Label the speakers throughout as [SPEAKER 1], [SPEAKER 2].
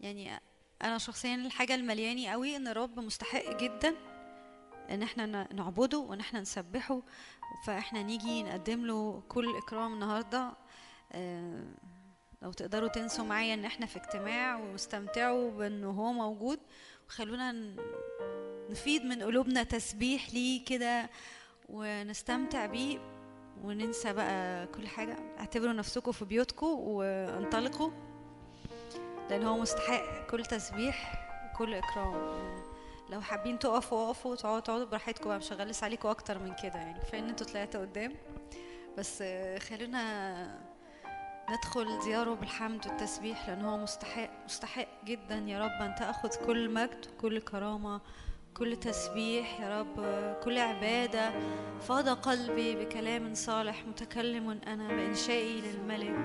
[SPEAKER 1] يعني أنا شخصيا الحاجة الملياني قوي إن الرب مستحق جدا إن إحنا نعبده وإن إحنا نسبحه. فإحنا نيجي نقدم له كل إكرام النهارده. لو تقدروا تنسوا معايا إن إحنا في اجتماع واستمتعوا بانه هو موجود وخلونا نفيد من قلوبنا تسبيح ليه كده ونستمتع بيه. وننسى بقى كل حاجة. اعتبروا نفسكم في بيوتكم وانطلقوا. لأن هو مستحق كل تسبيح وكل إكرام. لو حابين تقفوا وقفوا وتقعدوا تقعدوا براحتكم بقى مش هغلس عليكم أكتر من كده يعني. كفاية إن أنتوا طلعتوا قدام. بس خلونا ندخل دياره بالحمد والتسبيح لأن هو مستحق مستحق جدا يا رب أن تأخذ كل مجد وكل كرامة كل تسبيح يا رب كل عبادة. فاض قلبي بكلام صالح متكلم أنا بإنشائي للملك.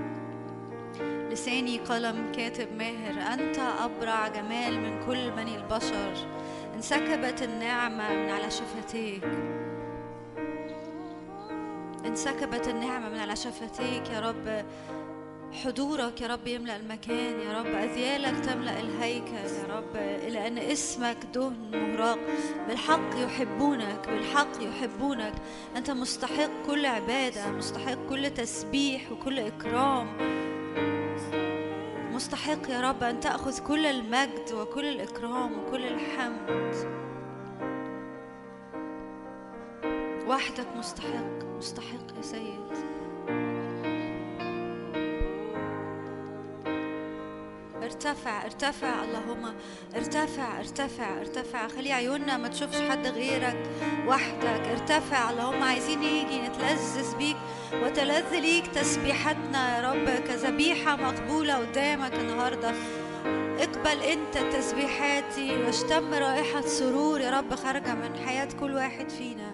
[SPEAKER 1] لساني قلم كاتب ماهر. أنت أبرع جمال من كل بني البشر. انسكبت النعمة من على شفتيك. انسكبت النعمة من على شفتيك يا رب. حضورك يا رب يملأ المكان يا رب. أذيالك تملأ الهيكل يا رب. إلى أن اسمك دهن مهراق بالحق يحبونك بالحق يحبونك. أنت مستحق كل عبادة مستحق كل تسبيح وكل إكرام. مستحق يا رب أن تأخذ كل المجد وكل الإكرام وكل الحمد. وحدك مستحق مستحق يا سيد. ارتفع ارتفع اللهم ارتفع ارتفع ارتفع. خلي عيوننا ما تشوفش حد غيرك وحدك. ارتفع اللهم عايزين نيجي نتلذذ بيك وتلذ ليك تسبيحاتنا يا رب. كذبيحة مقبولة قدامك النهاردة. اقبل انت تسبيحاتي واشتم رائحة سرور يا رب خارجة من حياة كل واحد فينا.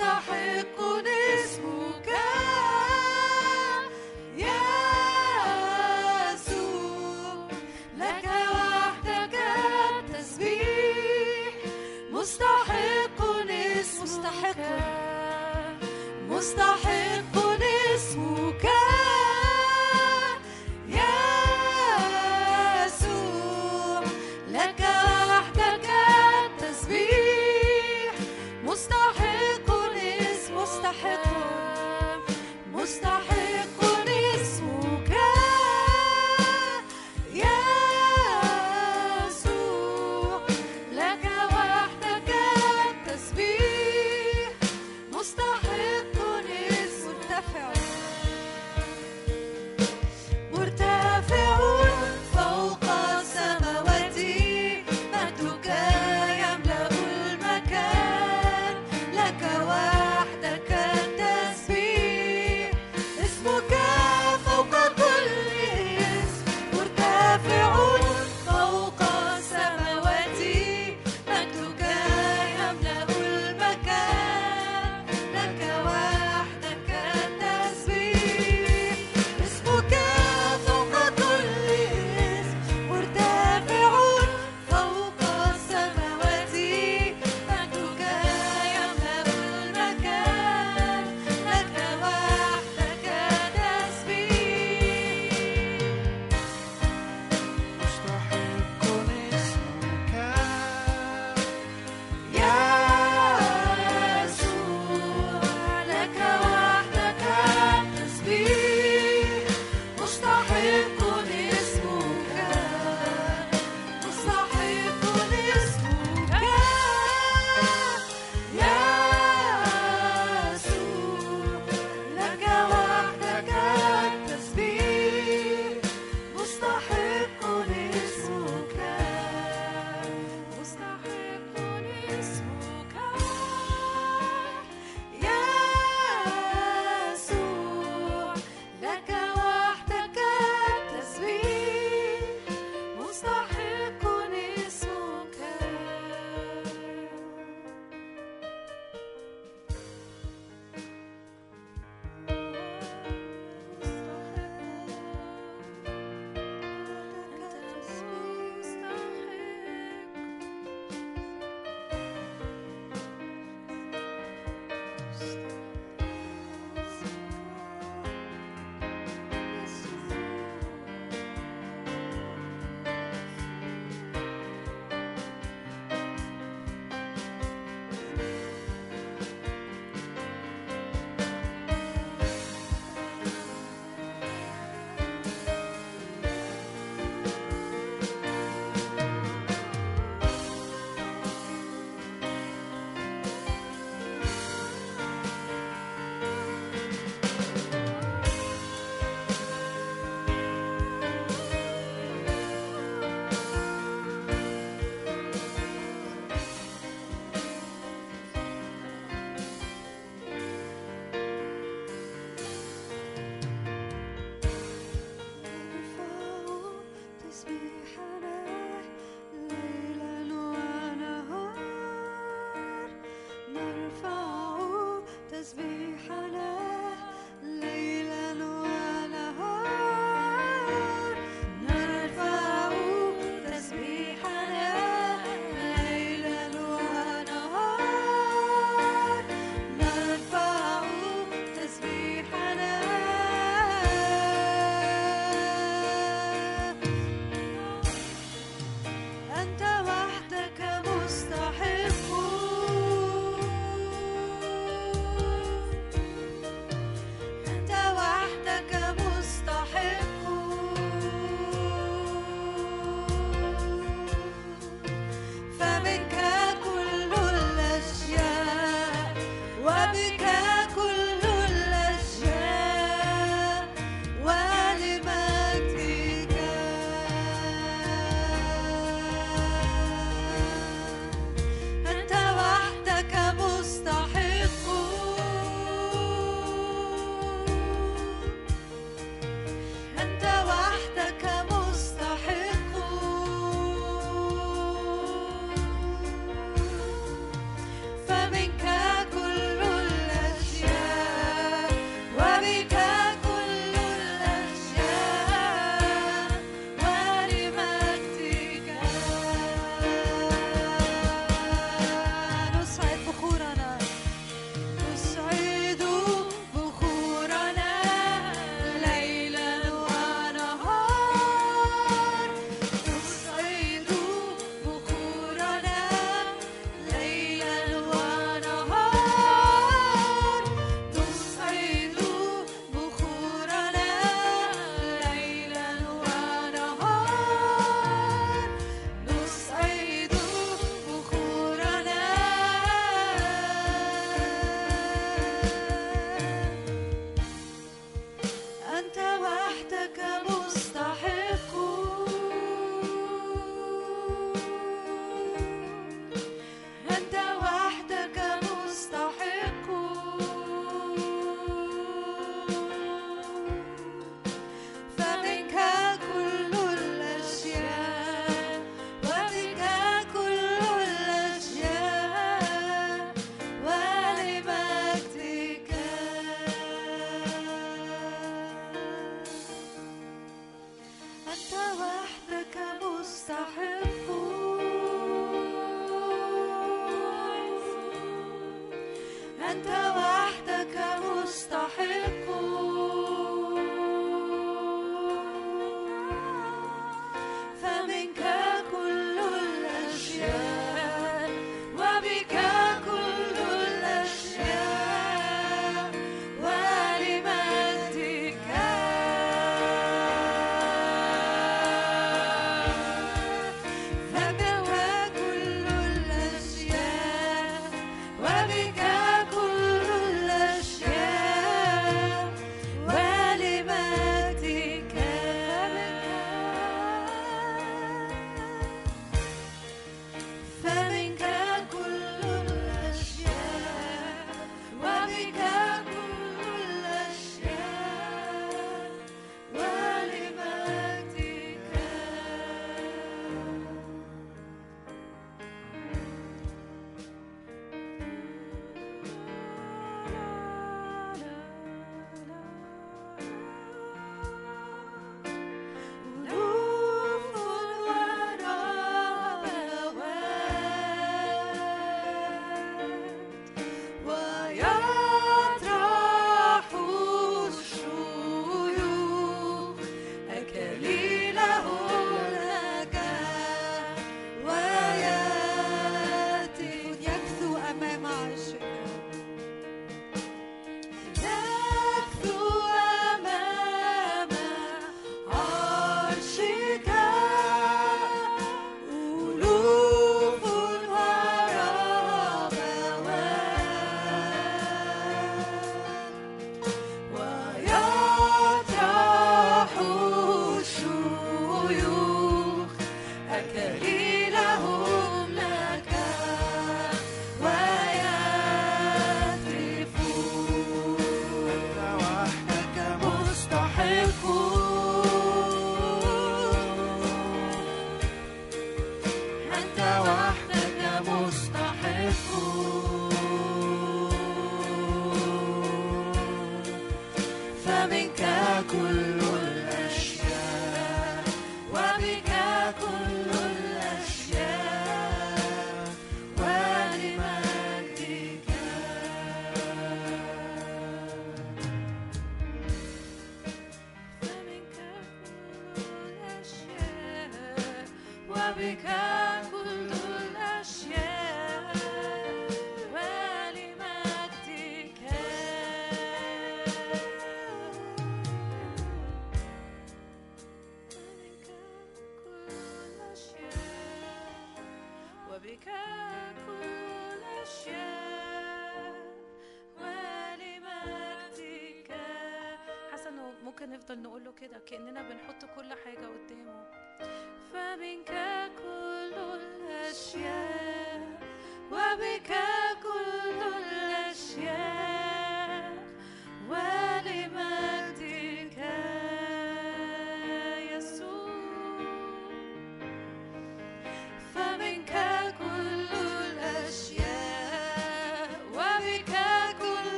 [SPEAKER 1] مستحيل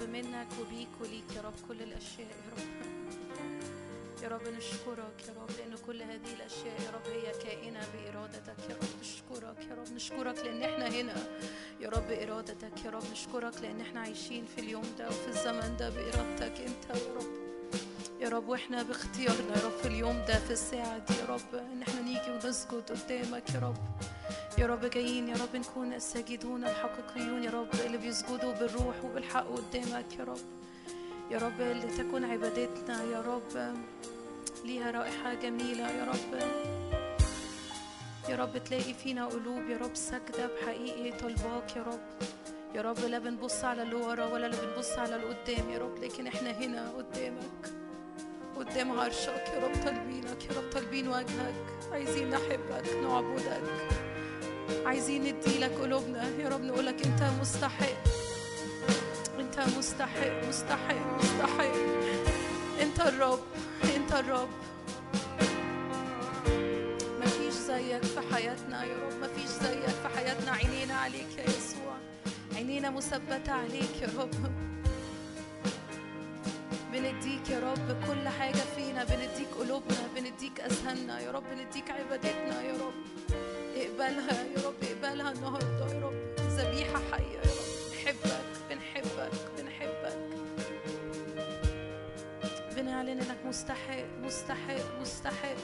[SPEAKER 1] رب منك وبيك وليك يا رب كل الأشياء يا رب. يا رب نشكرك يا رب لأن كل هذه الأشياء يا رب هي كائنة بإرادتك يا رب. نشكرك يا رب نشكرك لأن إحنا هنا يا رب بإرادتك يا رب. نشكرك لأن إحنا عايشين في اليوم ده وفي الزمن ده بإرادتك أنت يا رب. يا رب وإحنا باختيارنا يا رب في اليوم ده في الساعة دي يا رب إن إحنا نيجي ونسجد قدامك يا رب. يا رب جايين يا رب نكون الساجدون الحقيقيون يا رب اللي بيسجدوا بالروح وبالحق قدامك يا رب. يا رب لتكون عبادتنا يا رب ليها رائحة جميلة يا رب. يا رب تلاقي فينا قلوب يا رب ساجدة بحقيقي طلباك يا رب. يا رب لا بنبص على اللي ورا ولا لا بنبص على اللي قدام يا رب. لكن إحنا هنا قدامك قدام عرشك يا رب. طالبينك يا رب. طالبين وجهك عايزين نحبك نعبدك. عايزين نديلك قلوبنا. يا رب نقولك انت مستحق. انت مستحق مستحق مستحق. انت الرب انت الرب. مفيش زيك في حياتنا يا رب. مفيش زيك في حياتنا. عينينا عليك يا يسوع. عينينا مثبتة عليك يا رب. بنديك يا رب كل حاجة فينا. بنديك قلوبنا. بنديك أذهاننا يا رب. بنديك عبادتنا يا رب. اقبلها يا رب اقبلها النهاردة يا رب ذبيحة حية يا رب بنحبك بنحبك بنحبك. بنعلن إنك مستحق مستحق مستحق.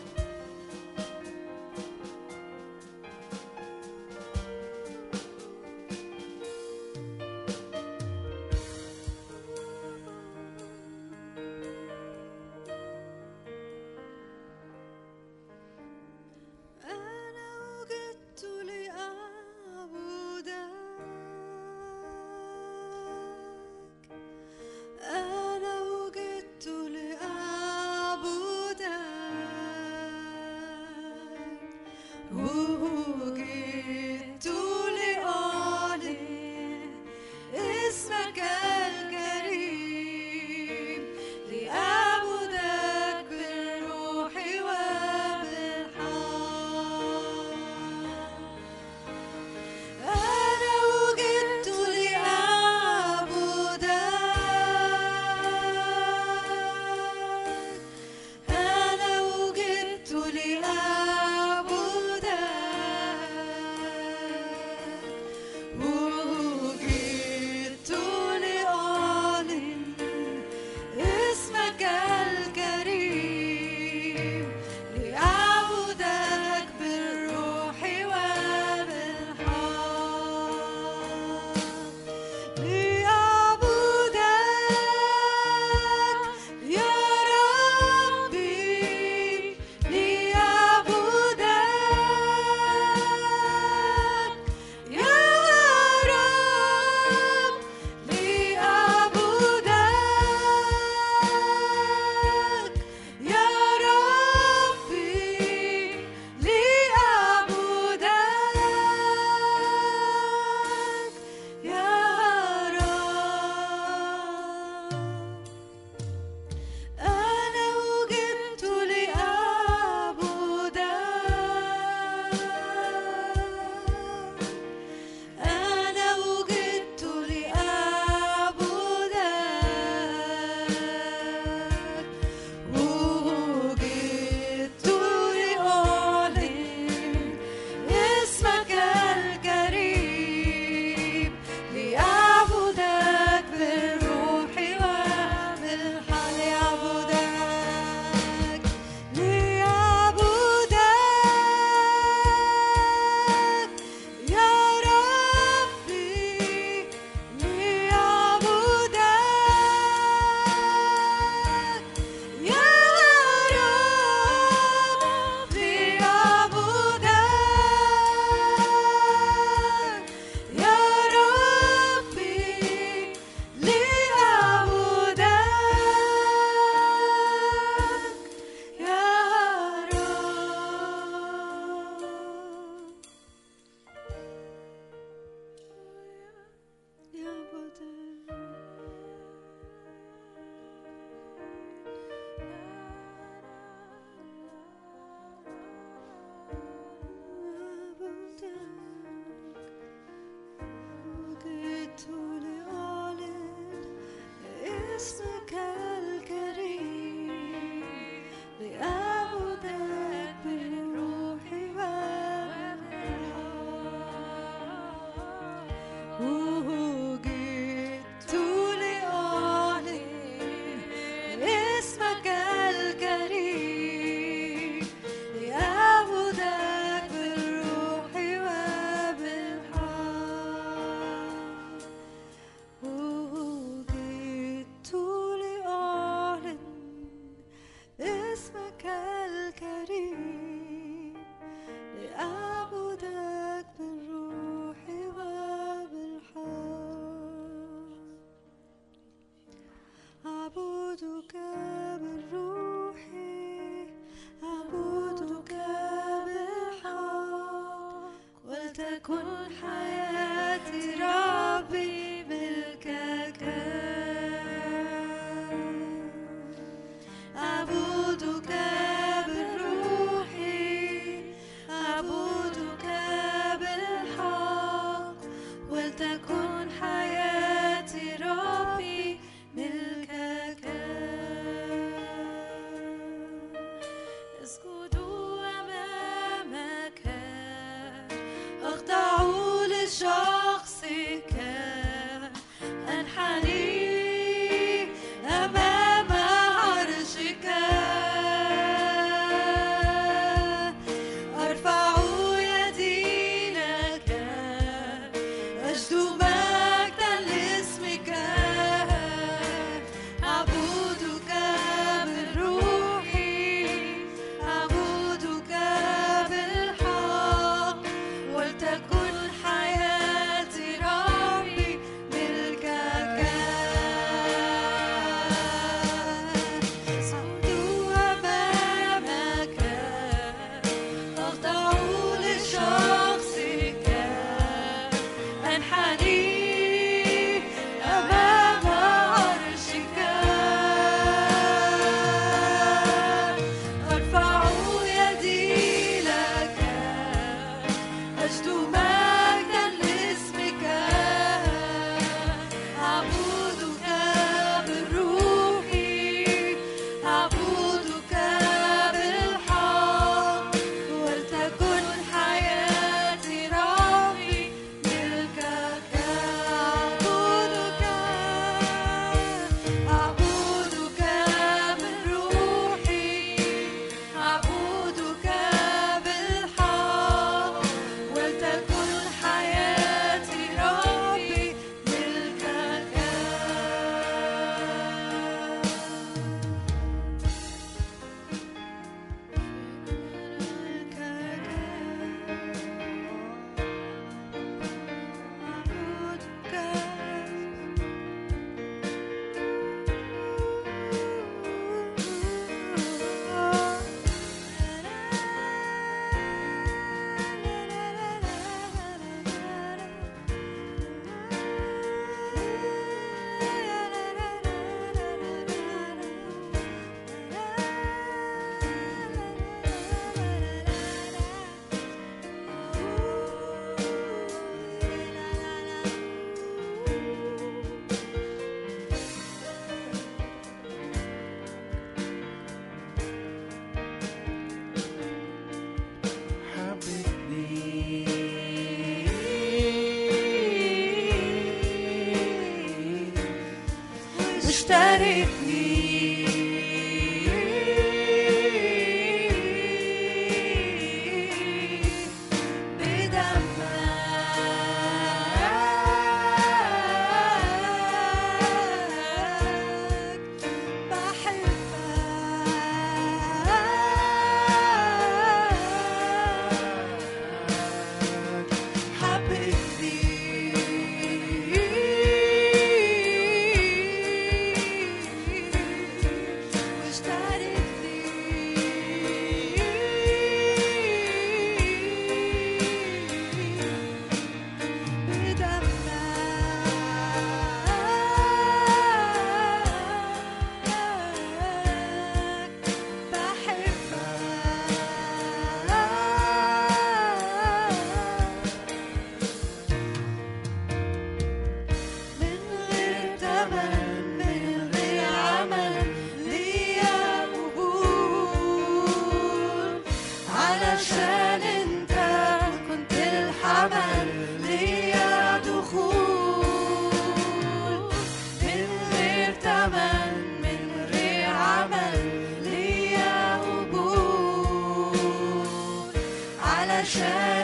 [SPEAKER 1] treasure.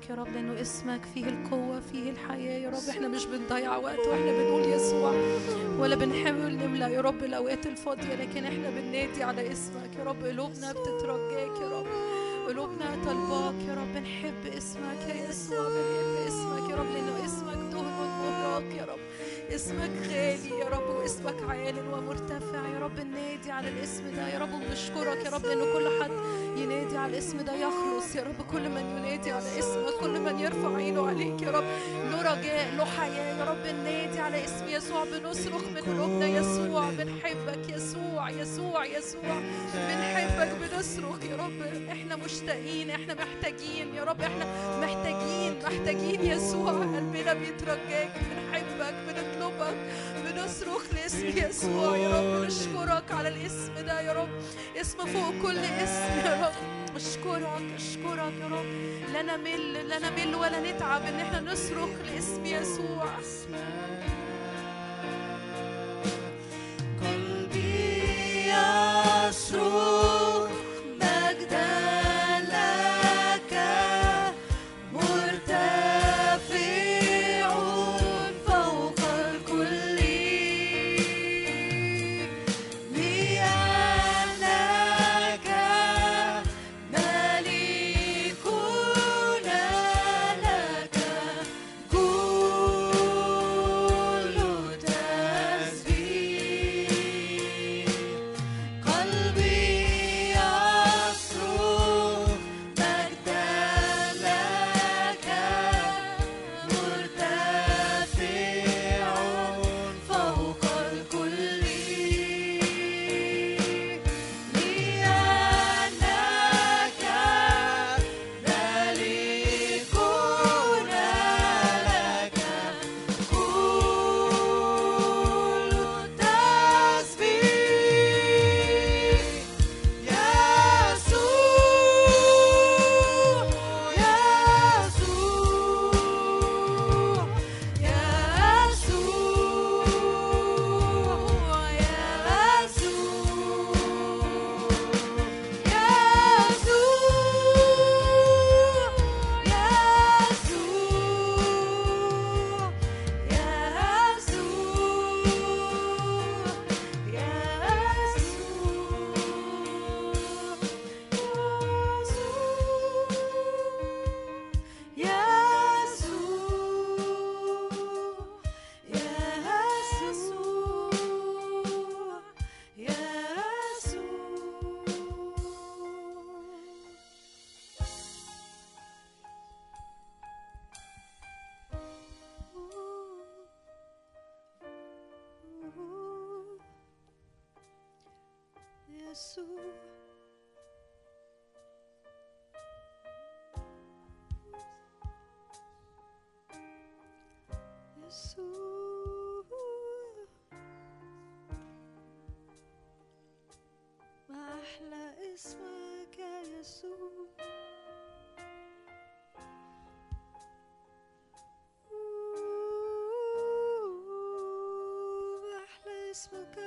[SPEAKER 1] نشكرك يا رب لأنه اسمك فيه القوة فيه الحياة يا رب. إحنا مش بنضيع وقت وإحنا بنقول يسوع ولا بنحاول نملى يا رب الأوقات الفاضية لكن إحنا بننادي على اسمك يا رب. قلوبنا بتترجاك يا رب قلوبنا طلباك يا رب. بنحب اسمك يا يسوع بنحب اسمك يا رب لأنه اسمك دهن مهراق يا رب. اسمك غالي يا رب واسمك عال ومرتفع. يا رب ننادي على الاسم ده. يا رب ونشكرك يا رب لأنه كل حد ينادي على الاسم ده يخلص. يا رب كل من ينادي على اسمك كل من يرفع عينه عليك يا رب. له رجاء له حياة. يا رب ننادي على اسم يسوع. بنصرخ من قلوبنا يسوع بنحبك. يسوع يسوع يسوع. بنحبك بنصرخ يا رب. إحنا مشتاقين إحنا محتاجين يا رب. إحنا محتاجين محتاجين يسوع. قلبنا بيترجاك. بنحبك بنطلبك بنصرخ لاسم يسوع يا رب نشكرك على الاسم ده يا رب اسم فوق كل اسم يا رب اشكرك اشكرك يا رب لا نمل لا نمل ولا نتعب ان إحنا نصرخ لاسم يسوع
[SPEAKER 2] قلبي يصرخ مجدا
[SPEAKER 1] يسوع. ما أحلى اسمك يا يسوع. ما أحلى اسمك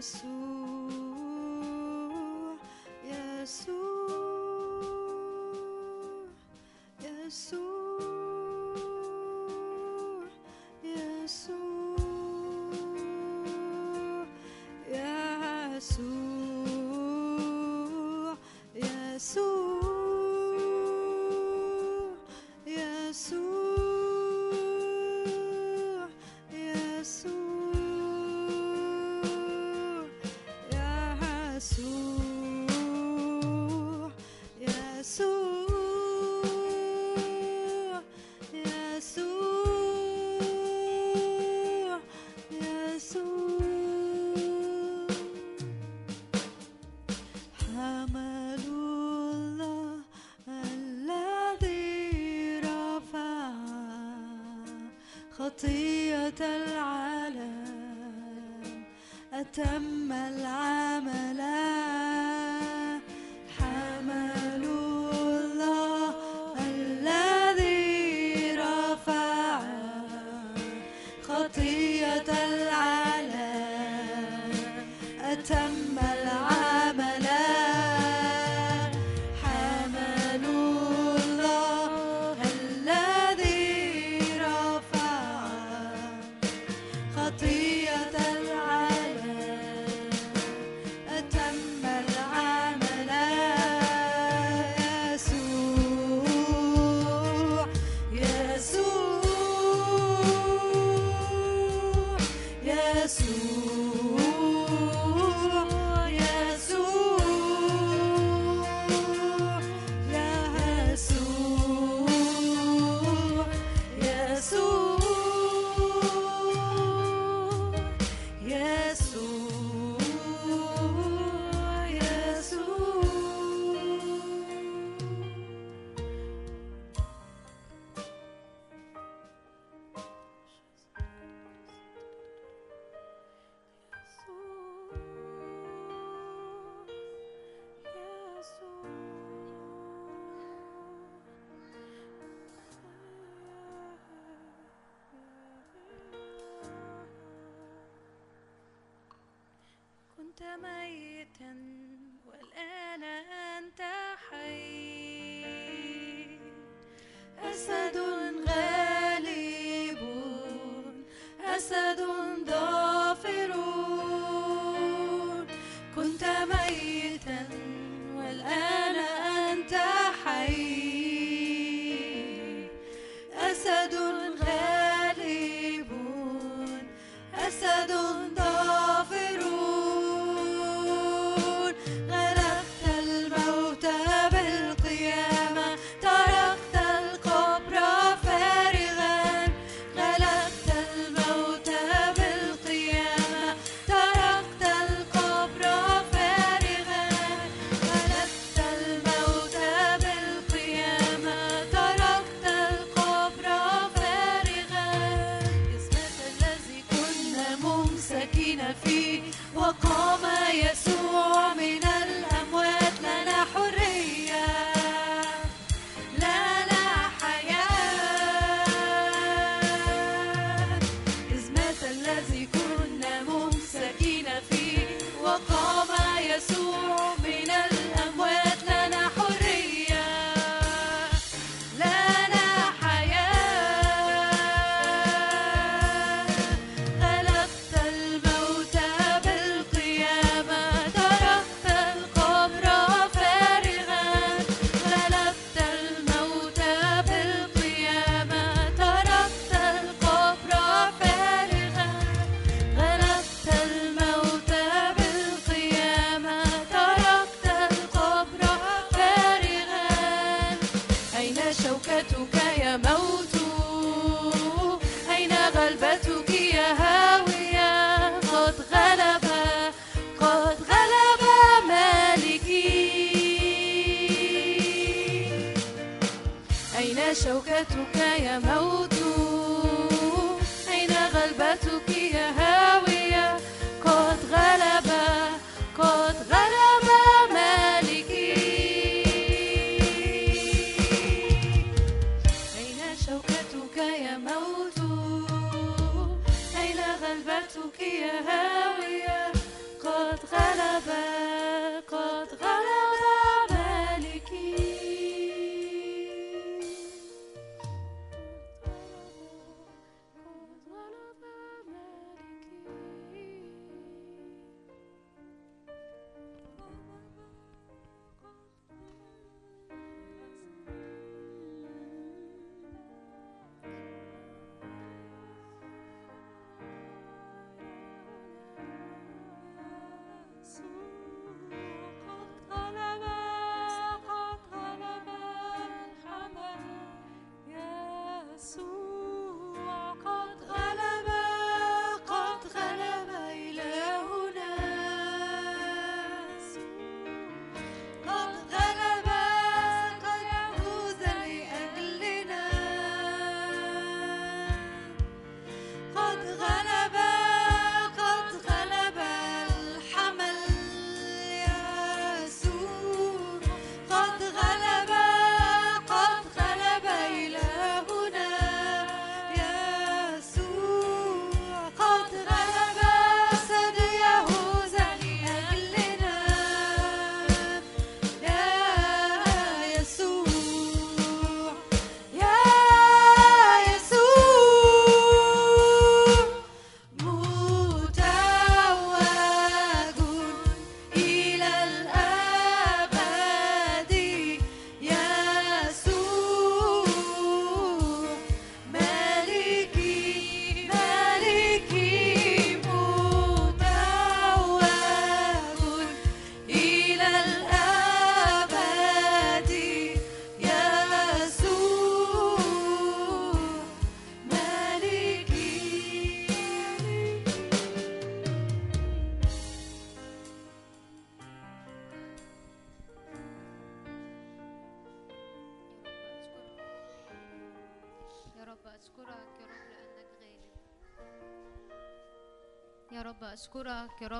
[SPEAKER 1] يسوع يسوع يسوع.
[SPEAKER 3] كنت ميتا والآن أنت حي.
[SPEAKER 1] أسد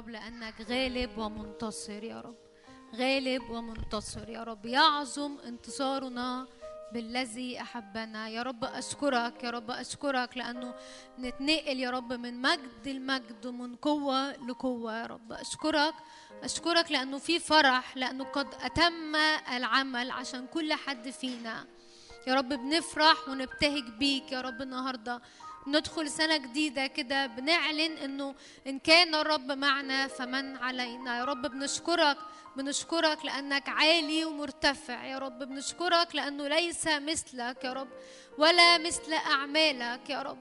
[SPEAKER 4] رب لأنك غالب ومنتصر يا رب. غالب ومنتصر يا رب. يعظم انتصارنا بالذي أحبنا. يا رب أشكرك يا رب أشكرك لأنه نتنقل يا رب من مجد لمجد ومن قوة لقوة يا رب. أشكرك أشكرك لأنه في فرح لأنه قد أتم العمل عشان كل حد فينا. يا رب بنفرح ونبتهج بيك يا رب النهارده. ندخل سنة جديدة كده بنعلن إنه إن كان الرب معنا فمن علينا. يا رب بنشكرك بنشكرك لأنك عالي ومرتفع. يا رب بنشكرك لأنه ليس مثلك يا رب ولا مثل أعمالك يا رب.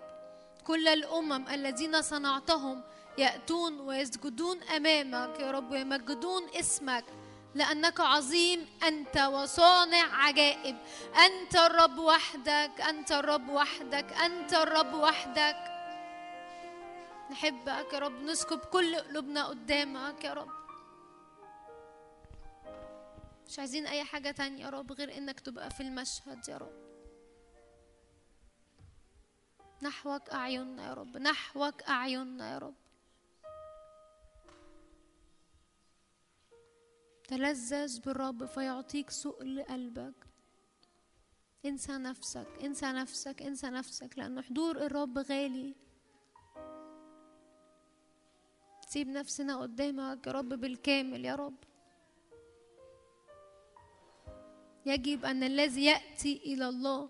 [SPEAKER 4] كل الأمم الذين صنعتهم يأتون ويسجدون أمامك يا رب ويمجدون اسمك. لأنك عظيم أنت وصانع عجائب. أنت الرب وحدك أنت الرب وحدك أنت الرب وحدك. نحبك يا رب نسكب كل قلوبنا قدامك يا رب. مش عايزين أي حاجة تانية يا رب غير إنك تبقى في المشهد يا رب. نحوك أعيننا يا رب نحوك أعيننا يا رب. تلذذ بالرب فيعطيك سؤل قلبك انسى نفسك انسى نفسك انسى نفسك لأن حضور الرب غالي. سيب نفسنا قدامك يا رب بالكامل يا رب. يجب أن الذي يأتي إلى الله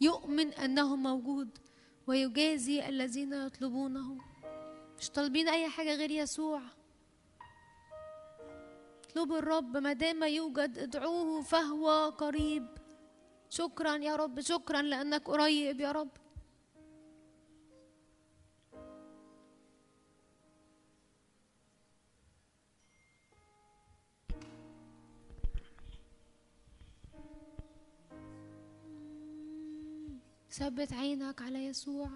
[SPEAKER 4] يؤمن أنه موجود ويجازي الذين يطلبونه. مش طالبين أي حاجة غير يسوع. اطلبوا الرب ما دام يوجد ادعوه فهو قريب. شكرا يا رب شكرا لأنك قريب يا رب.
[SPEAKER 1] ثبت عينك على يسوع.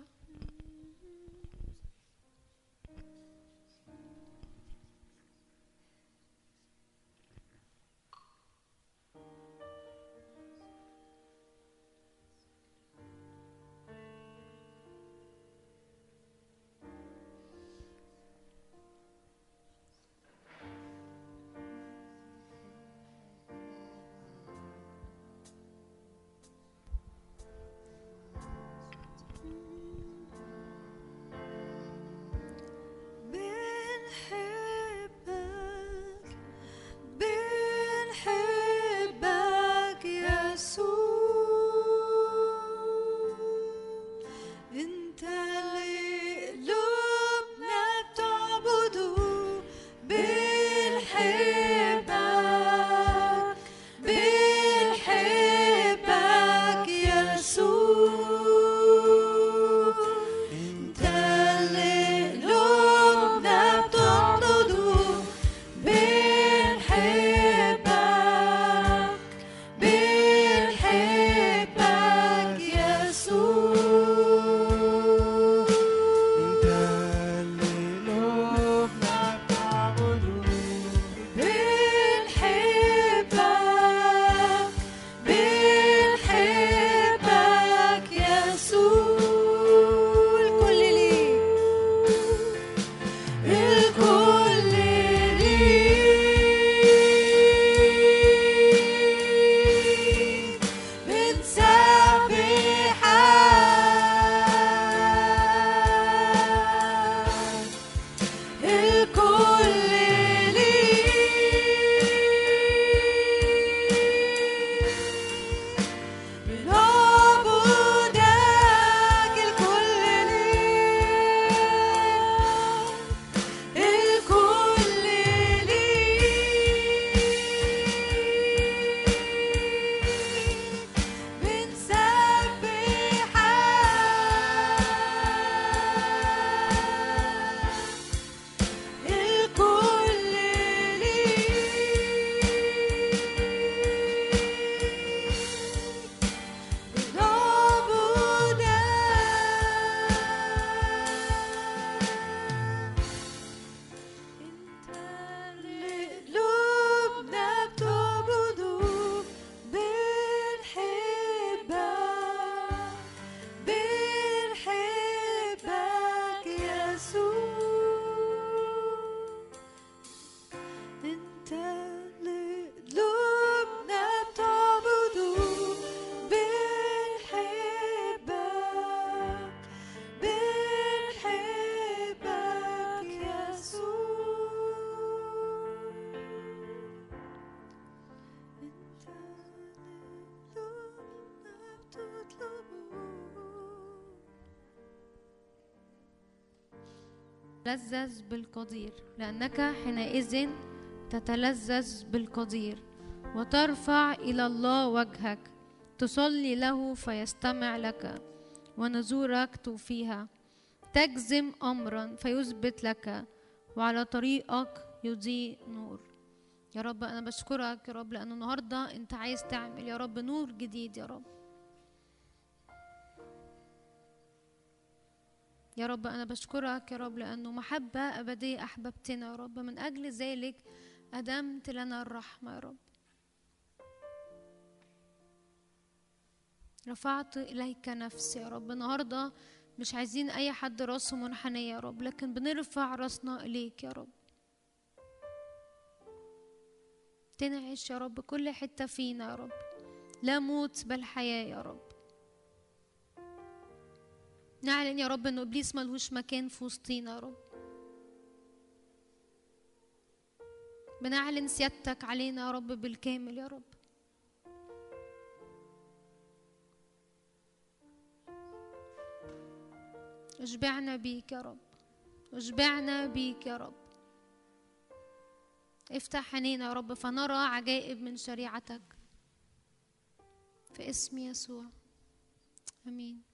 [SPEAKER 1] تلذذ بالقدير لأنك حينئذ تتلذذ بالقدير. وترفع إلى الله وجهك تصلي له فيستمع لك ونزورك توفيها. تجزم أمرا فيثبت لك وعلى طريقك يضيء نور. يا رب أنا بشكرك يا رب لأن النهاردة أنت عايز تعمل يا رب نور جديد يا رب. يا رب أنا بشكرك يا رب لأنه محبة أبدية أحببتنا يا رب. من أجل ذلك أدمت لنا الرحمة يا رب. رفعت إليك نفسي يا رب. النهاردة مش عايزين أي حد راسه منحنية يا رب لكن بنرفع راسنا إليك يا رب. تنعش يا رب كل حتة فينا يا رب. لا موت بل حياة يا رب. نعلن يا رب إنه إبليس ملهوش مكان في وسطينا يا رب. بنعلن سيادتك علينا يا رب بالكامل يا رب. اشبعنا بيك يا رب. اشبعنا بيك يا رب. افتح عينينا يا رب فنرى عجائب من شريعتك. في اسم يسوع. آمين.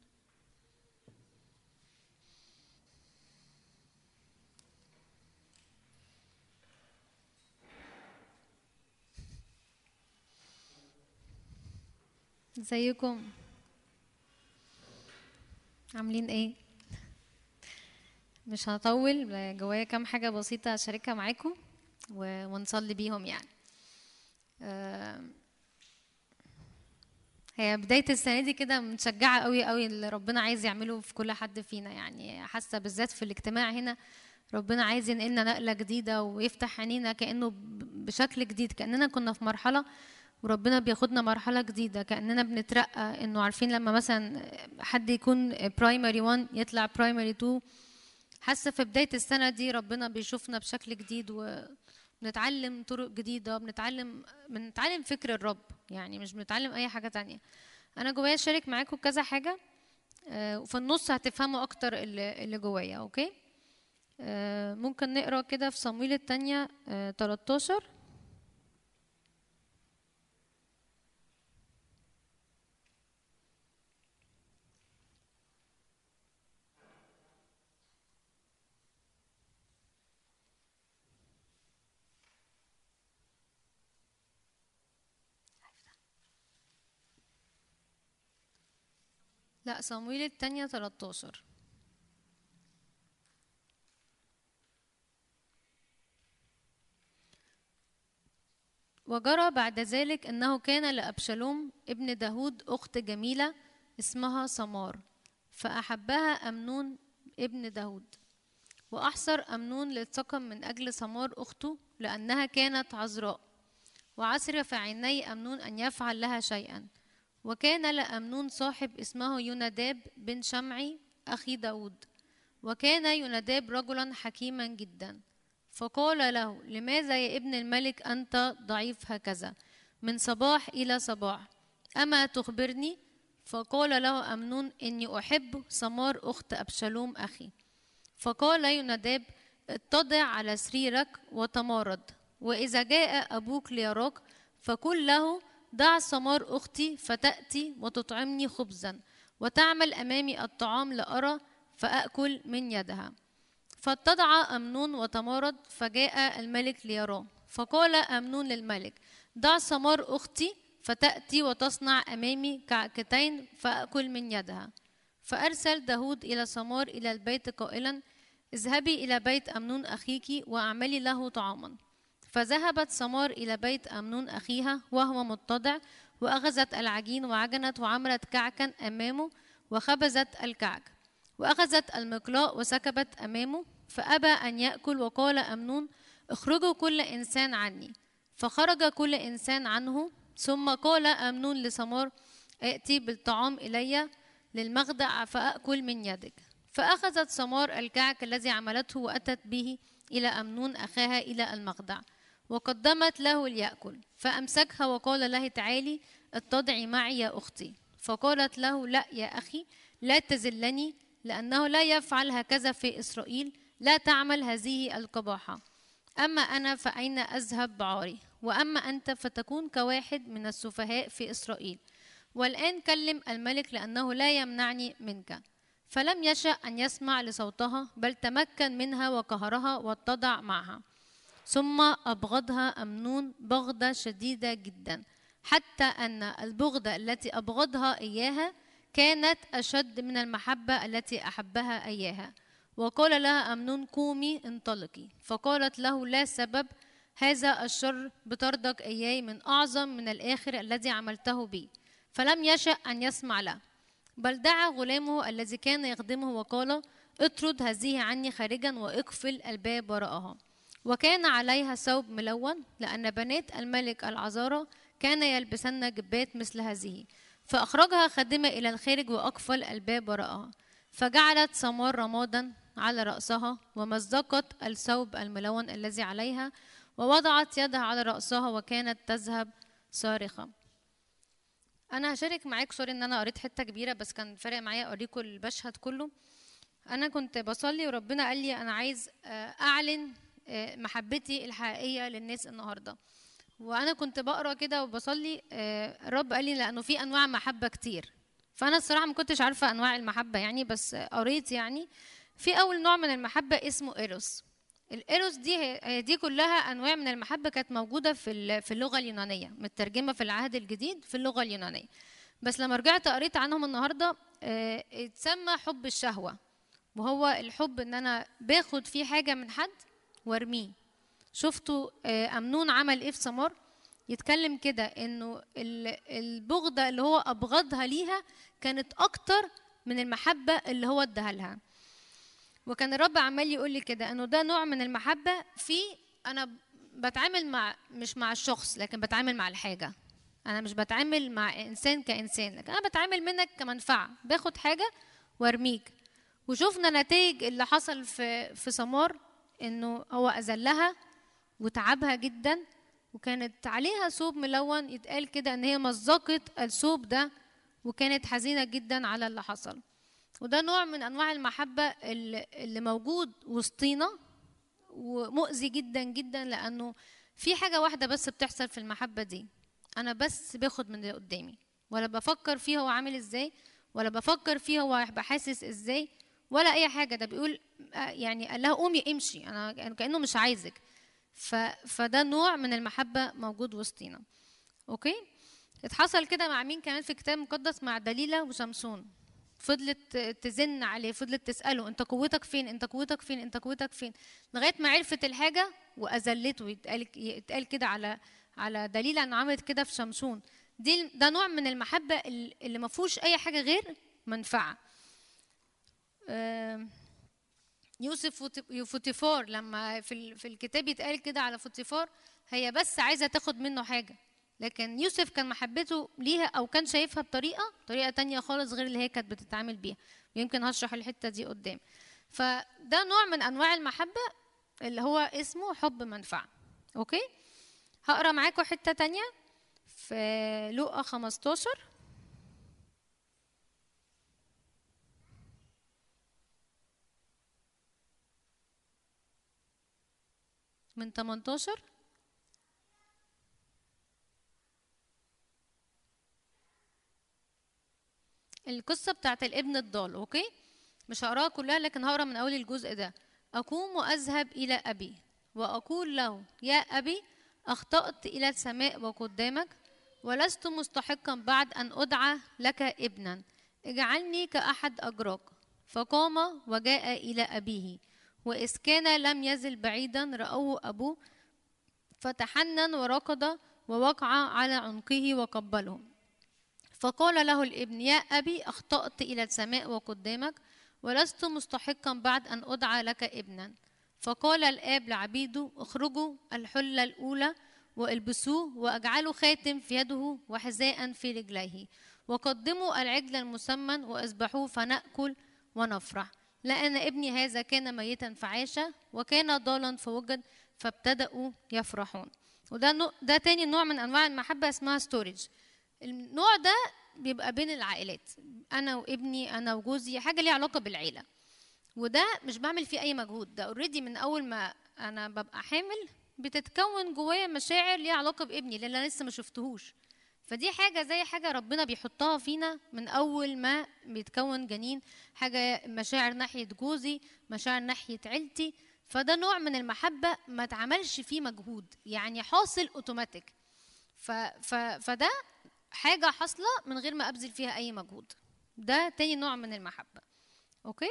[SPEAKER 1] ازيكم؟
[SPEAKER 4] عاملين إيه؟ مش هطول جوايا كام حاجة بسيطة أشاركها معاكم ونصلي بيهم يعني. آم، هي بداية السنة دي كده متشجعة قوي قوي اللي ربنا عايز يعمله في كل حد فينا يعني. حاسة بالذات في الاجتماع هنا ربنا عايز ينقلنا نقلة جديدة ويفتح عينينا كأنه بشكل جديد كأننا كنا في مرحلة وربنا بياخدنا مرحلة جديدة كأننا بنترقى إنه عارفين لما مثلا حد يكون primary 1 يطلع primary 2 حاسة في بداية السنة دي ربنا بيشوفنا بشكل جديد وبنتعلم طرق جديدة بنتعلم بنتعلم فكر الرب يعني مش بنتعلم أي حاجة تانية. أنا جوايا أشارك معاكم كذا حاجة آه، وفي النص هتفهموا أكتر اللي جوايا أوكي؟ آه، ممكن نقرأ كده في صمويل التانية آه، 13 لا صمويل التانية 13 وجرى بعد ذلك أنه كان لأبشالوم ابن داود أخت جميلة اسمها سمار فأحبها أمنون ابن داود. وأحصر أمنون للسقم من أجل سمار أخته لأنها كانت عذراء. وعسر في عيني أمنون أن يفعل لها شيئا. وكان لأمنون صاحب اسمه يوناداب بن شمعي أخي داود. وكان يوناداب رجلا حكيما جدا. فقال له لماذا يا ابن الملك أنت ضعيف هكذا؟ من صباح إلى صباح أما تخبرني؟ فقال له أمنون إني أحب سمار أخت أبشالوم أخي. فقال يوناداب اتضع على سريرك وتمارض وإذا جاء أبوك ليراك فقل له دع سمار أختي فتأتي وتطعمني خبزا وتعمل أمامي الطعام لأرى فأكل من يدها. فاتضع أمنون وتمارض فجاء الملك ليراه. فقال أمنون للملك دع سمار أختي فتأتي وتصنع أمامي كعكتين فأكل من يدها. فأرسل داود إلى سمار إلى البيت قائلا اذهبي إلى بيت أمنون أخيك وأعملي له طعاما. فذهبت سمار إلى بيت أمنون أخيها وهو متضع وأخذت العجين وعجنت وعملت كعكا أمامه وخبزت الكعك. وأخذت المقلاء وسكبت أمامه فأبى أن يأكل وقال أمنون اخرجوا كل إنسان عني. فخرج كل إنسان عنه ثم قال أمنون لسمار ائتي بالطعام إلي للمخدع فأكل من يدك. فأخذت سمار الكعك الذي عملته وأتت به إلى أمنون أخاها إلى المخدع. وقدمت له ليأكل. فأمسكها وقال له تعالي اتضعي معي يا أختي. فقالت له لا يا أخي لا تزلني لأنه لا يفعل هكذا في إسرائيل لا تعمل هذه القباحة. أما أنا فأين أذهب بعاري؟ وأما أنت فتكون كواحد من السفهاء في إسرائيل. والآن كلم الملك لأنه لا يمنعني منك. فلم يشأ أن يسمع لصوتها بل تمكن منها وقهرها واتضع معها. ثم أبغضها أمنون بغضة شديدة جدا. حتى أن البغضة التي أبغضها إياها كانت أشد من المحبة التي أحبها إياها. وقال لها أمنون قومي انطلقي. فقالت له لا سبب هذا الشر بطردك إياي من أعظم من الآخر الذي عملته بي. فلم يشأ أن يسمع له. بل دعا غلامه الذي كان يخدمه وقال اطرد هذه عني خارجا واقفل الباب وراءها. وكان عليها ثوب ملون لأن بنات الملك العذارى كان يلبسن جبات مثل هذه. فأخرجها خادمة إلى الخارج وأقفل الباب وراءها. فجعلت سمار رمادا على رأسها ومزقت الثوب الملون الذي عليها ووضعت يدها على رأسها وكانت تذهب صارخة. أنا هشارك معاك سوري إن أنا قريت حتة كبيرة بس كان فارق معايا أوريكم المشهد كله. أنا كنت بصلي وربنا قال لي أنا عايز آه، أعلن محبتي الحقيقية للناس النهاردة. وأنا كنت بقرأ كده وبصلي آه، الرب قال لي لأنه في أنواع محبة كتير. فأنا الصراحة ما كنتش عارفة أنواع المحبة يعني بس قريت يعني في أول نوع من المحبة اسمه إيروس. الإيروس دي دي كلها أنواع من المحبة كانت موجودة في في اللغة اليونانية مترجمة في العهد الجديد في اللغة اليونانية. بس لما رجعت قريت عنهم النهاردة آه، اتسمى حب الشهوة. وهو الحب إن أنا باخد فيه حاجة من حد وارميه. شفتوا آه، أمنون عمل إيه في سمار؟ يتكلم كده إنه ال- البغضة اللي هو أبغضها ليها كانت أكتر من المحبة اللي هو اداها لها. وكان الرب عمال يقول لي كده إنه ده نوع من المحبة في أنا بتعامل مع مش مع الشخص لكن بتعامل مع الحاجة. أنا مش بتعامل مع إنسان كإنسان لكن أنا بتعامل منك كمنفعة. باخد حاجة وارميك. وشفنا نتائج اللي حصل في في سمار. إنه هو أذلها وتعبها جدا وكانت عليها ثوب ملون يتقال كده إن هي مزقت الثوب ده وكانت حزينة جدا على اللي حصل. وده نوع من أنواع المحبة اللي موجود وسطينا ومؤذي جدا جدا لأنه في حاجة واحدة بس بتحصل في المحبة دي. أنا بس باخد من اللي قدامي. ولا بفكر فيه هو عامل إزاي ولا بفكر فيه هو هيبقى حاسس إزاي ولا أي حاجة. ده بيقول آه، يعني قال لها قومي امشي أنا يعني كأنه مش عايزك. ف... فده نوع من المحبة موجود وسطينا. okay؟ اتحصل كده مع مين كمان في الكتاب المقدس مع دليلة وشمشون. فضلت تزن عليه فضلت تسأله أنت قوتك فين؟ أنت قوتك فين؟ أنت قوتك فين؟ لغاية ما عرفت الحاجة وأذلته. يتقال كده على على دليلة إنه عملت كده في شمشون دي ده نوع من المحبة ال- اللي ما فيهوش أي حاجة غير منفعة. آم، يوسف وت- وفوتيفار لما في في الكتاب يتقال كده على فوتيفار هي بس عايزة تاخد منه حاجة. لكن يوسف كان محبته ليها أو كان شايفها بطريقة طريقة تانية خالص غير اللي هي كانت بتتعامل بيها. ويمكن هشرح الحتة دي قدام. فده نوع من أنواع المحبة اللي هو اسمه حب منفعة. أوكي؟ هقرأ معاكم حتة تانية في لوقا 15 من 18 القصة بتاعت الابن الضال أوكي؟ مش هقراها كلها لكن هقرا من أول الجزء ده. أقوم وأذهب إلى أبي وأقول له يا أبي أخطأت إلى السماء وقدامك ولست مستحقا بعد أن أدعى لك ابنا. اجعلني كأحد أجراك. فقام وجاء إلى أبيه. وإذ كان لم يزل بعيدا رأوه ابوه فتحنن وركض ووقع على عنقه وقبله. فقال له الابن يا أبي أخطأت إلى السماء وقدامك ولست مستحقا بعد أن أدعى لك ابنا. فقال الآب لعبيده اخرجوا الحلة الأولى والبسوه وأجعلوا خاتم في يده وحذاء في رجليه وقدموا العجل المسمن واذبحوه فنأكل ونفرح. لأن ابني هذا كان ميتا فعاش وكان ضالا فوجد فابتدأوا يفرحون. وده ده تاني نوع من أنواع المحبة اسمها storge النوع ده بيبقى بين العائلات. أنا وابني أنا وجوزي حاجة ليها علاقة بالعيلة. وده مش بعمل فيه أي مجهود. ده already من أول ما أنا ببقى حامل بتتكون جوايا مشاعر ليها علاقة بابني لأن أنا لسه ما شفتهوش. فدي حاجة زي حاجة ربنا بيحطها فينا من أول ما بيتكون جنين حاجة مشاعر ناحية جوزي مشاعر ناحية عيلتي. فده نوع من المحبة ما اتعملش فيه مجهود يعني حاصل أوتوماتيك. ف ف فده حاجة حاصلة من غير ما أبذل فيها أي مجهود. ده تاني نوع من المحبة. أوكي؟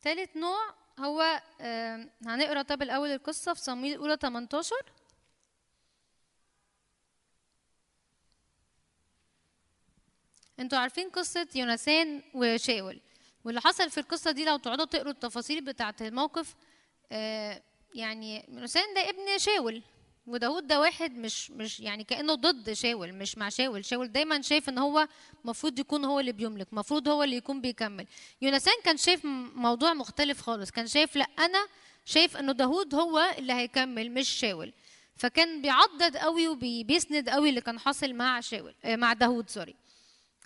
[SPEAKER 4] تالت نوع هو هنقرأ طب الأول القصة في صمويل الأولى 18 أنتوا عارفين قصة يونسان وشاول واللي حصل في القصة دي لو تقعدوا تقروا التفاصيل بتاعة الموقف آه، يعني يونسان ده ابن شاول. وداود ده واحد مش مش يعني كأنه ضد شاول مش مع شاول. شاول دايما شايف إن هو المفروض يكون هو اللي بيملك المفروض هو اللي يكون بيكمل. يونسان كان شايف موضوع مختلف خالص. كان شايف لا أنا شايف إنه داود هو اللي هيكمل مش شاول. فكان بيعضد قوي وبيسند قوي اللي كان حاصل مع شاول آه، مع داود سوري.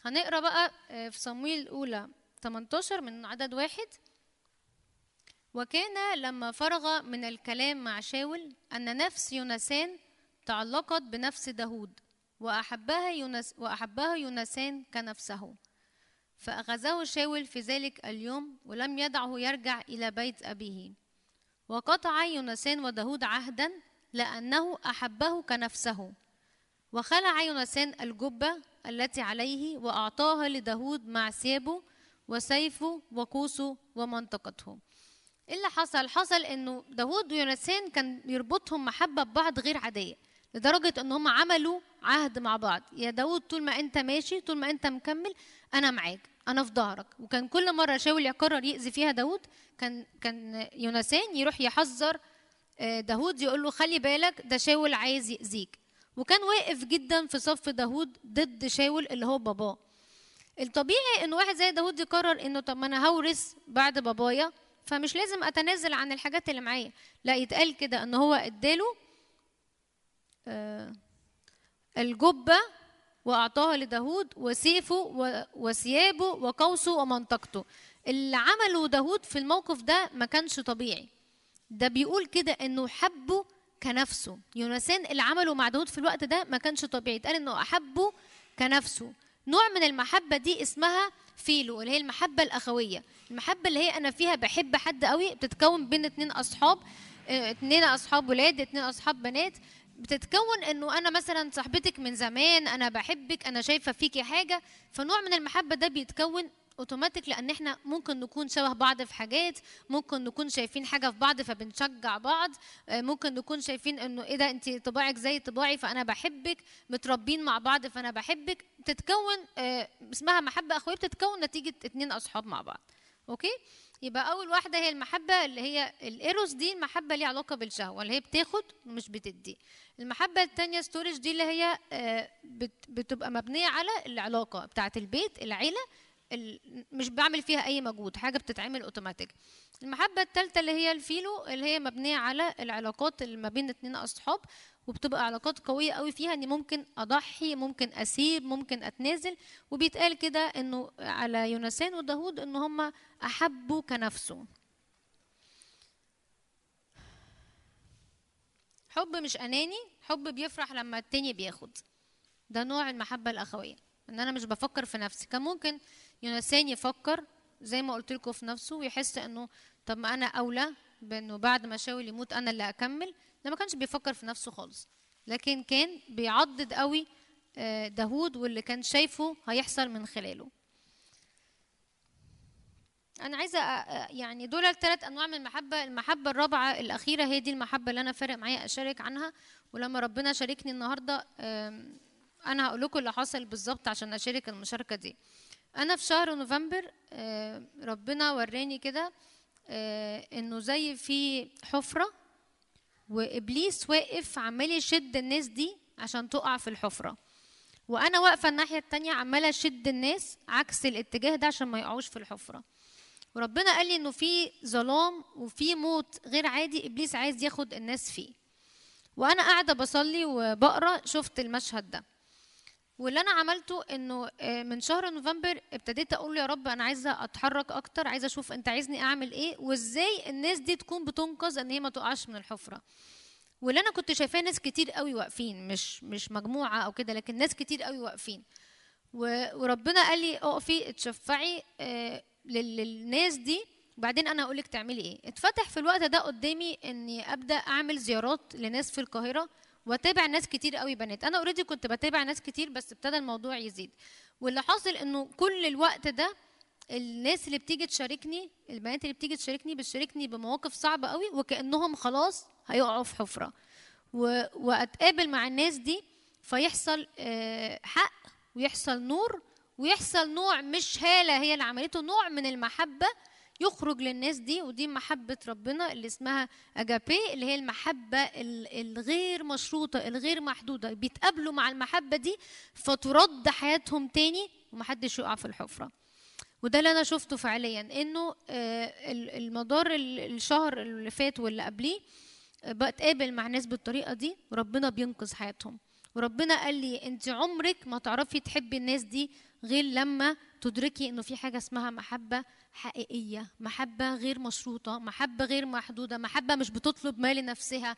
[SPEAKER 4] هنقرأ بقى آه، في صمويل الأولى 18 من عدد واحد. وكان لما فرغ من الكلام مع شاول أن نفس يونسان تعلقت بنفس داود وأحبها يونس وأحبها يونسان كنفسه. فأخذه شاول في ذلك اليوم ولم يدعه يرجع إلى بيت أبيه. وقطع يونسان وداود عهدا لأنه أحبه كنفسه. وخلع يونسان الجبة التي عليه وأعطاها لداود مع ثيابه وسيفه وقوسه ومنطقته. إيه اللي حصل؟ حصل إنه داود ويونسان كان يربطهم محبة ببعض غير عادية لدرجة إن هم عملوا عهد مع بعض. يا داود طول ما أنت ماشي طول ما أنت مكمل أنا معاك أنا في ظهرك. وكان كل مرة شاول يقرر يأذي فيها داود كان كان يونسان يروح يحذر آه، داود يقول له خلي بالك ده شاول عايز يأذيك. وكان واقف جدا في صف داود ضد شاول اللي هو باباه. الطبيعي إن واحد زي داود يقرر إنه طب ما أنا هورث بعد بابايا فمش لازم أتنازل عن الحاجات اللي معايا. لا يتقال كده إن هو اداله آه، الجبة وأعطاها لداود وسيفه وثيابه وقوسه ومنطقته. اللي عمله داود في الموقف ده ما كانش طبيعي. ده بيقول كده إنه حبه كنفسه. يونسان اللي عمله مع داود في الوقت ده ما كانش طبيعي. اتقال إنه أحبه كنفسه. نوع من المحبة دي اسمها فيلو اللي هي المحبة الأخوية. المحبة اللي هي أنا فيها بحب حد قوي بتتكون بين اتنين أصحاب آه، اتنين أصحاب ولاد اتنين أصحاب بنات. بتتكون إنه أنا مثلا صاحبتك من زمان أنا بحبك أنا شايفة فيكي حاجة. فنوع من المحبة ده بيتكون اوتوماتيك لأن إحنا ممكن نكون شبه بعض في حاجات ممكن نكون شايفين حاجة في بعض فبنشجع بعض آه، ممكن نكون شايفين إنه إيه ده انت طباعك زي طباعي فأنا بحبك متربين مع بعض فأنا بحبك بتتكون آه، اسمها محبة اخويه بتتكون نتيجة اتنين أصحاب مع بعض. okay؟ يبقى أول واحدة هي المحبة اللي هي ال eros دي المحبة ليها علاقة بالشهوة اللي هي بتاخد ومش بتدي. المحبة التانية storge دي اللي هي آه، بت- بتبقى مبنية على العلاقة بتاعة البيت العيلة ال- مش بعمل فيها أي مجهود حاجة بتتعمل اوتوماتيك المحبة الثالثه اللي هي ال phileo اللي هي مبنية على العلاقات اللي ما بين اتنين أصحاب وبتبقى علاقات قوية قوي فيها إني ممكن أضحي ممكن أسيب ممكن أتنازل. وبيتقال كده إنه على يوناثان وداود إن هم أحبه كنفسه. حب مش أناني حب بيفرح لما التاني بياخد. ده نوع المحبة الأخوية. ان أنا مش بفكر في نفسي. كان ممكن يونسان يفكر زي ما قلت لكم في نفسه ويحس انه طب ما أنا اولى بانه بعد ما شاول يموت أنا اللي اكمل ده ما كانش بيفكر في نفسه خالص. لكن كان بيعضد قوي آه، داوود واللي كان شايفه هيحصل من خلاله. أنا عايزة أ- أ- يعني دول الثلاث انواع من المحبة. المحبة الرابعة الاخيرة هي دي المحبة اللي أنا فارق معايا اشارك عنها. ولما ربنا شاركني النهارده أنا هقول لكم اللي حصل بالظبط عشان أشارك المشاركة دي. أنا في شهر نوفمبر آه، ربنا وراني كده آه، إنه زي في حفرة وإبليس واقف عمال يشد الناس دي عشان تقع في الحفرة. وأنا واقفة الناحية التانية عمالة أشد الناس عكس الاتجاه ده عشان ما يقعوش في الحفرة. وربنا قال لي إنه في ظلام وفي موت غير عادي إبليس عايز ياخد الناس فيه. وأنا قاعدة بصلي وبقرأ شفت المشهد ده. واللي أنا عملته إنه آه، من شهر نوفمبر ابتديت أقول يا رب أنا عايزة أتحرك أكتر عايزة أشوف أنت عايزني أعمل إيه وإزاي الناس دي تكون بتنقذ إن هي ما تقعش من الحفرة. واللي أنا كنت شايفاه ناس كتير قوي واقفين مش مش مجموعة أو كده لكن ناس كتير قوي واقفين. وربنا قال لي اقفي اتشفعي آه، لل- للناس دي. وبعدين أنا هقول لك تعملي إيه. اتفتح في الوقت ده قدامي إني أبدأ أعمل زيارات لناس في القاهرة. واتابع ناس كتير قوي بنات. أنا اوريدي كنت بتابع ناس كتير بس ابتدى الموضوع يزيد. واللي حاصل إنه كل الوقت ده الناس اللي بتيجي تشاركني البنات اللي بتيجي تشاركني بتشاركني بمواقف صعبة قوي وكأنهم خلاص هيقعوا في حفرة. و... وأتقابل مع الناس دي فيحصل آه، حق ويحصل نور ويحصل نوع مش هالة هي اللي عملته نوع من المحبة يخرج للناس دي ودي محبة ربنا اللي اسمها أجابي اللي هي المحبة ال- الغير مشروطة الغير محدودة. بيتقابلوا مع المحبة دي فترد حياتهم تاني ومحدش يقع في الحفرة. وده اللي أنا شفته فعليا إنه آه، ال- المدار ال- الشهر اللي فات واللي قبليه آه، بتقابل مع ناس بالطريقة دي وربنا بينقذ حياتهم. وربنا قال لي أنت عمرك ما تعرفي تحبي الناس دي غير لما تدركي إنه في حاجة اسمها محبة حقيقية محبة غير مشروطة محبة غير محدودة محبة مش بتطلب ما لنفسها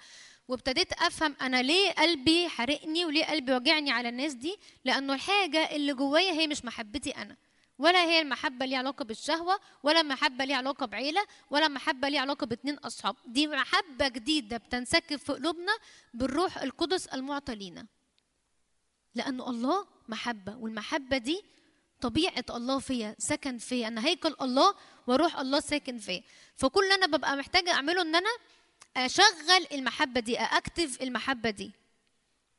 [SPEAKER 4] وابتديت أفهم أنا ليه قلبي حرقني وليه قلبي وجعني على الناس دي؟ لأنه الحاجة اللي جوايا هي مش محبتي أنا. ولا هي المحبة ليها علاقة بالشهوة ولا محبة ليها علاقة بعيلة ولا محبة ليها علاقة باتنين أصحاب. دي محبة جديدة بتنسكب في قلوبنا بالروح القدس المعطى لينا. لأنه الله محبة والمحبة دي طبيعة الله فيا سكن فيا. أنا هيكل الله وروح الله ساكن فيا. فكل اللي أنا ببقى محتاجة أعمله إن أنا أشغل المحبة دي اكتف المحبة دي.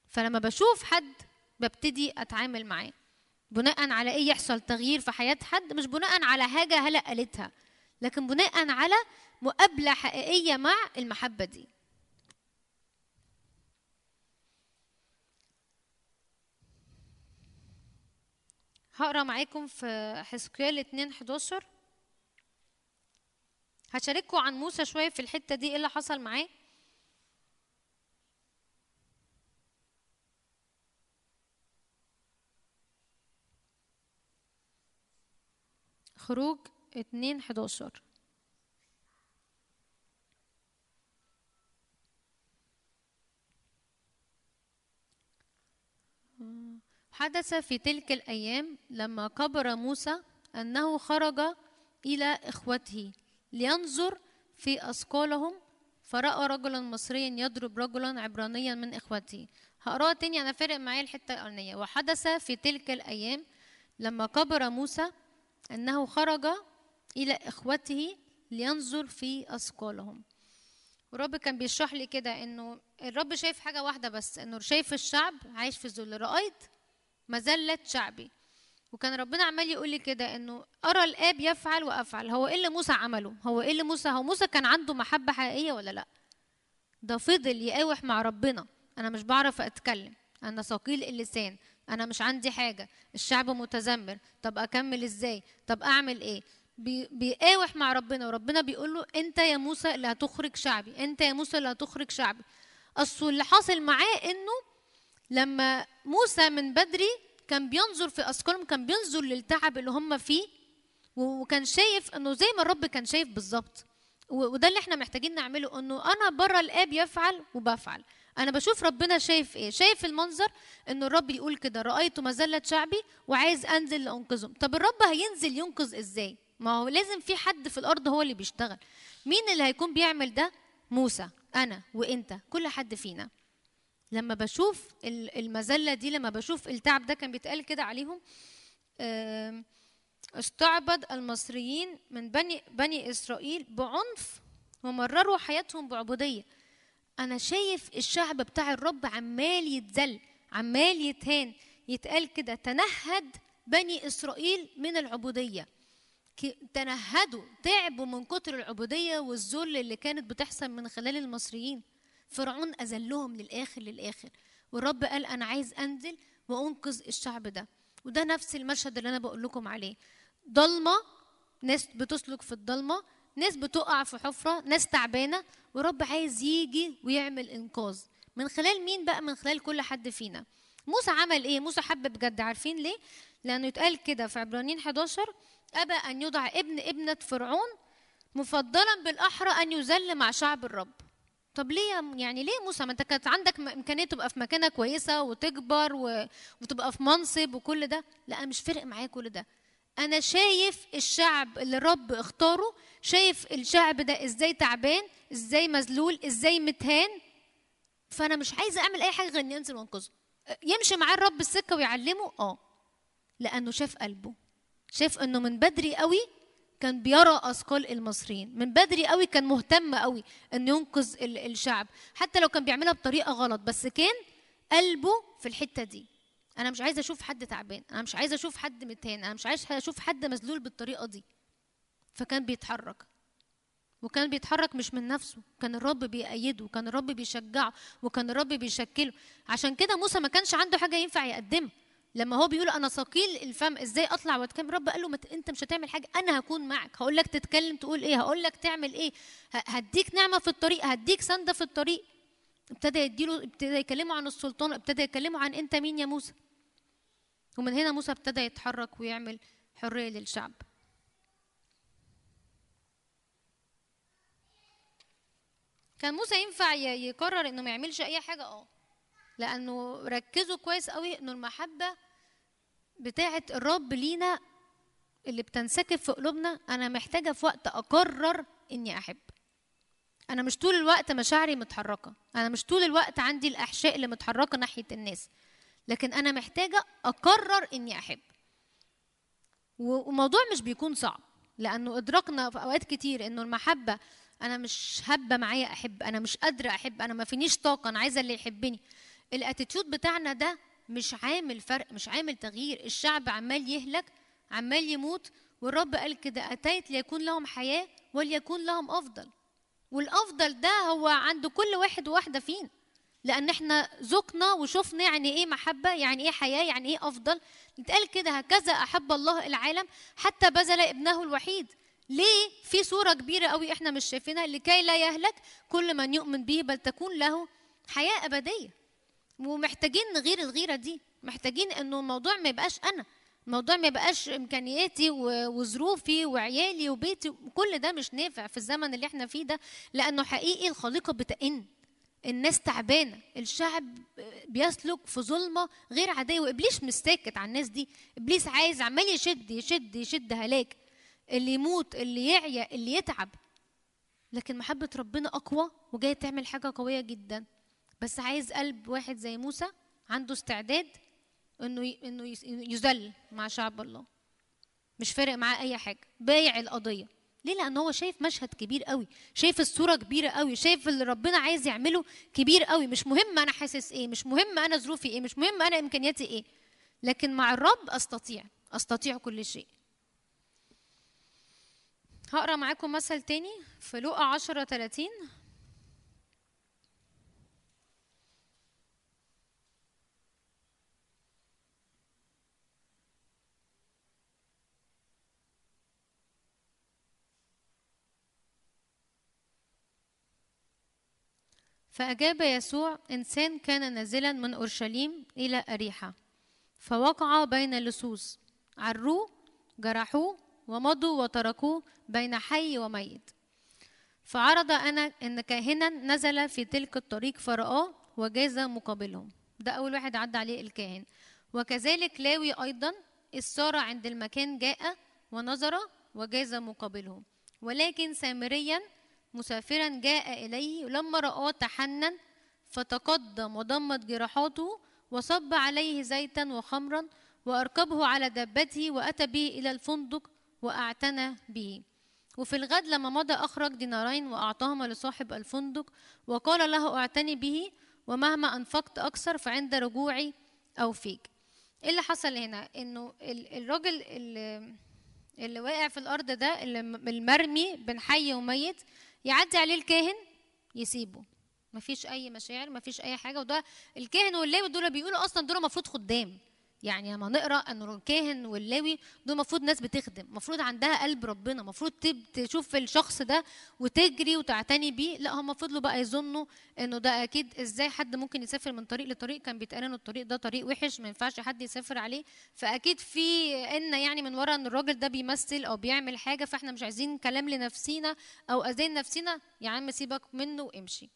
[SPEAKER 4] فلما بشوف حد ببتدي أتعامل معاه. بناء على إيه يحصل تغيير في حياة حد؟ مش بناء على حاجة هلا قالتها لكن بناء على مقابلة حقيقية مع المحبة دي. هقرأ معاكم في حزقيال 2 11 هشارككم عن موسى شوية في الحتة دي إيه اللي حصل معاه؟ خروج 2 11 حدث في تلك الأيام لما كبر موسى أنه خرج إلى إخوته لينظر في أثقالهم فرأى رجلا مصريا يضرب رجلا عبرانيا من إخوته. هقرأها تاني أنا فارق معايا الحتة الأولانية. وحدث في تلك الأيام لما كبر موسى أنه خرج إلى إخوته لينظر في أثقالهم. والرب كان بيشرح لي كده إنه الرب شايف حاجة واحدة بس إنه شايف الشعب عايش في الذل. رأيت مذلة شعبي. وكان ربنا عمال يقول لي كده إنه أرى الآب يفعل وأفعل. هو إيه اللي موسى عمله؟ هو إيه اللي موسى؟ هو موسى كان عنده محبة حقيقية ولا لأ؟ ده فضل يقاوح مع ربنا. أنا مش بعرف أتكلم. أنا ثقيل اللسان. أنا مش عندي حاجة. الشعب متذمر. طب أكمل إزاي؟ طب أعمل إيه؟ بي- بيقاوح مع ربنا. وربنا بيقول له أنت يا موسى اللي هتخرج شعبي. أنت يا موسى اللي هتخرج شعبي. أصل اللي حاصل معاه إنه لما موسى من بدري كان بينظر في اثقالهم كان بينظر للتعب اللي هم فيه وكان شايف إنه زي ما الرب كان شايف بالظبط. وده اللي إحنا محتاجين نعمله إنه أنا بره الآب يفعل وبفعل. أنا بشوف ربنا شايف إيه؟ شايف المنظر إنه الرب يقول كده رأيت مذلة شعبي وعايز أنزل لأنقذهم. طب الرب هينزل ينقذ إزاي؟ ما هو لازم في حد في الأرض هو اللي بيشتغل. مين اللي هيكون بيعمل ده؟ موسى أنا وأنت كل حد فينا. لما بشوف ال- المذلة دي لما بشوف التعب ده كان بيتقال كده عليهم استعبد المصريين من بني بني إسرائيل بعنف ومرروا حياتهم بعبودية. أنا شايف الشعب بتاع الرب عمال يتذل عمال يتهان. يتقال كده تنهد بني إسرائيل من العبودية. تنهدوا تعبوا من كتر العبودية والذل اللي كانت بتحصل من خلال المصريين. فرعون أذلهم للآخر للآخر. والرب قال أنا عايز أنزل وأنقذ الشعب ده. وده نفس المشهد اللي أنا بقول لكم عليه. ضلمة ناس بتسلك في الضلمة ناس بتقع في حفرة ناس تعبانة ورب عايز يجي ويعمل إنقاذ. من خلال مين بقى؟ من خلال كل حد فينا. موسى عمل إيه؟ موسى حب بجد. عارفين ليه؟ لأنه يتقال كده في عبرانيين 11 أبى أن يدعى ابن ابنة فرعون مفضلا بالأحرى أن يذل مع شعب الرب. طب ليه يعني ليه موسى؟ ما انت كانت عندك إمكانية تبقى في مكانة كويسة وتكبر. وتبقى في منصب وكل ده. لا مش فارق معايا كل ده. أنا شايف الشعب اللي الرب اختاره شايف الشعب ده إزاي تعبان إزاي مذلول إزاي متهان. فأنا مش عايزة أعمل أي حاجة غير إني أنزل وأنقذه. يمشي معاه الرب السكة ويعلمه؟ آه. لأنه شاف قلبه. شاف إنه من بدري قوي كان بيرى أثقال المصريين. من بدري قوي كان مهتم قوي إنه ينقذ ال- الشعب. حتى لو كان بيعملها بطريقة غلط بس كان قلبه في الحتة دي. أنا مش عايزة أشوف حد تعبان. أنا مش عايزة أشوف حد متهان. أنا مش عايزة أشوف حد مذلول بالطريقة دي. فكان بيتحرك. وكان بيتحرك مش من نفسه. كان الرب بيأيده وكان الرب بيشجعه وكان الرب بيشكله. عشان كده موسى ما كانش عنده حاجة ينفع يقدمها. لما هو بيقول أنا ثقيل الفم إزاي أطلع وأتكلم؟ الرب قال له مت... أنت مش هتعمل حاجة أنا هكون معك. هقول لك تتكلم تقول إيه هقول لك تعمل إيه. هديك نعمة في الطريق هديك سندة في الطريق. ابتدى يديله ابتدى يكلمه عن السلطان ابتدى يكلمه عن أنت مين يا موسى. ومن هنا موسى ابتدى يتحرك ويعمل حرية للشعب. كان موسى ينفع يقرر إنه ما يعملش أي حاجة؟ آه. لأنه ركزوا كويس قوي إنه المحبة بتاعه الرب لينا اللي بتنسكب في قلوبنا أنا محتاجة في وقت أقرر إني أحب. أنا مش طول الوقت مشاعري متحركة أنا مش طول الوقت عندي الأحشاء اللي متحركة ناحية الناس لكن أنا محتاجة أقرر إني أحب. والموضوع مش بيكون صعب لأنه ادركنا في أوقات كتير إنه المحبة أنا مش هبة معايا أحب أنا مش قادرة أحب أنا ما فينيش طاقة أنا عايزة اللي يحبني. ال attitude بتاعنا ده مش عامل فرق مش عامل تغيير. الشعب عمال يهلك عمال يموت والرب قال كده أتيت ليكون لهم حياة وليكون لهم أفضل. والأفضل ده هو عند كل واحد وواحدة فينا. لأن إحنا ذقنا وشفنا يعني إيه محبة يعني إيه حياة يعني إيه أفضل. يتقال كده هكذا أحب الله العالم حتى بذل ابنه الوحيد. ليه؟ في صورة كبيرة قوي إحنا مش شايفينها. لكي لا يهلك كل من يؤمن به بل تكون له حياة أبدية. ومحتاجين نغير الغيرة دي. محتاجين إنه الموضوع ما يبقاش أنا. الموضوع ما يبقاش إمكانياتي وظروفي وعيالي وبيتي. كل ده مش نافع في الزمن اللي إحنا فيه ده لأنه حقيقي الخليقة بتئن. الناس تعبانة. الشعب بيسلك في ظلمة غير عادية. وإبليس مش ساكت على الناس دي. إبليس عايز عمال يشد يشد يشد هلاك. اللي يموت اللي يعيا اللي يتعب. لكن محبة ربنا أقوى وجاية تعمل حاجة قوية جدا. بس عايز قلب واحد زي موسى عنده استعداد إنه إنه يذل مع شعب الله. مش فارق معاه أي حاجة. بايع القضية. ليه؟ لأن هو شايف مشهد كبير قوي. شايف الصورة كبيرة قوي. شايف اللي ربنا عايز يعمله كبير قوي. مش مهم أنا حاسس إيه. مش مهم أنا ظروفي إيه. مش مهم أنا إمكانياتي إيه. لكن مع الرب أستطيع. أستطيع كل شيء. هقرأ معاكم مثل تاني في لوقا 10 30 فأجاب يسوع إنسان كان نازلا من أورشليم إلى أريحة فوقع بين اللصوص عروه جرحوه ومضوا وتركوه بين حي وميت. فعرض أنا أن كاهنا نزل في تلك الطريق فرآه وجاز مقابلهم. ده أول واحد عدى عليه الكاهن. وكذلك لاوي أيضا إذ سار عند المكان جاء ونظر وجاز مقابلهم. ولكن سامريا مسافرا جاء إليه ولما رآه تحنن فتقدم وضمت جراحاته وصب عليه زيتا وخمرا وأركبه على دابته وأتى به إلى الفندق وأعتنى به. وفي الغد لما مضى أخرج دينارين وأعطاهما لصاحب الفندق وقال له اعتني به ومهما أنفقت أكثر فعند رجوعي أوفيك إيه اللي حصل هنا؟ إنه ال- الراجل اللي, اللي واقع في الأرض ده اللي المرمي بين حي وميت يعدي عليه الكاهن يسيبه. مفيش أي مشاعر مفيش أي حاجة وده الكاهن واللاوي دول بيقولوا أصلا دول المفروض خدام. يعني لما نقرأ ان الكاهن واللاوي دول المفروض ناس بتخدم المفروض عندها قلب ربنا المفروض تشوف الشخص ده وتجري وتعتني بيه. لا هم فضلوا بقى يظنوا إنه ده أكيد إزاي حد ممكن يسافر من طريق لطريق. كان بيتقال ان الطريق ده طريق وحش ما ينفعش حد يسافر عليه. فأكيد في إن يعني من ورا إن الراجل ده بيمثل أو بيعمل حاجة فإحنا مش عايزين كلام لنفسينا أو اذان نفسنا يا عم سيبك منه وامشي.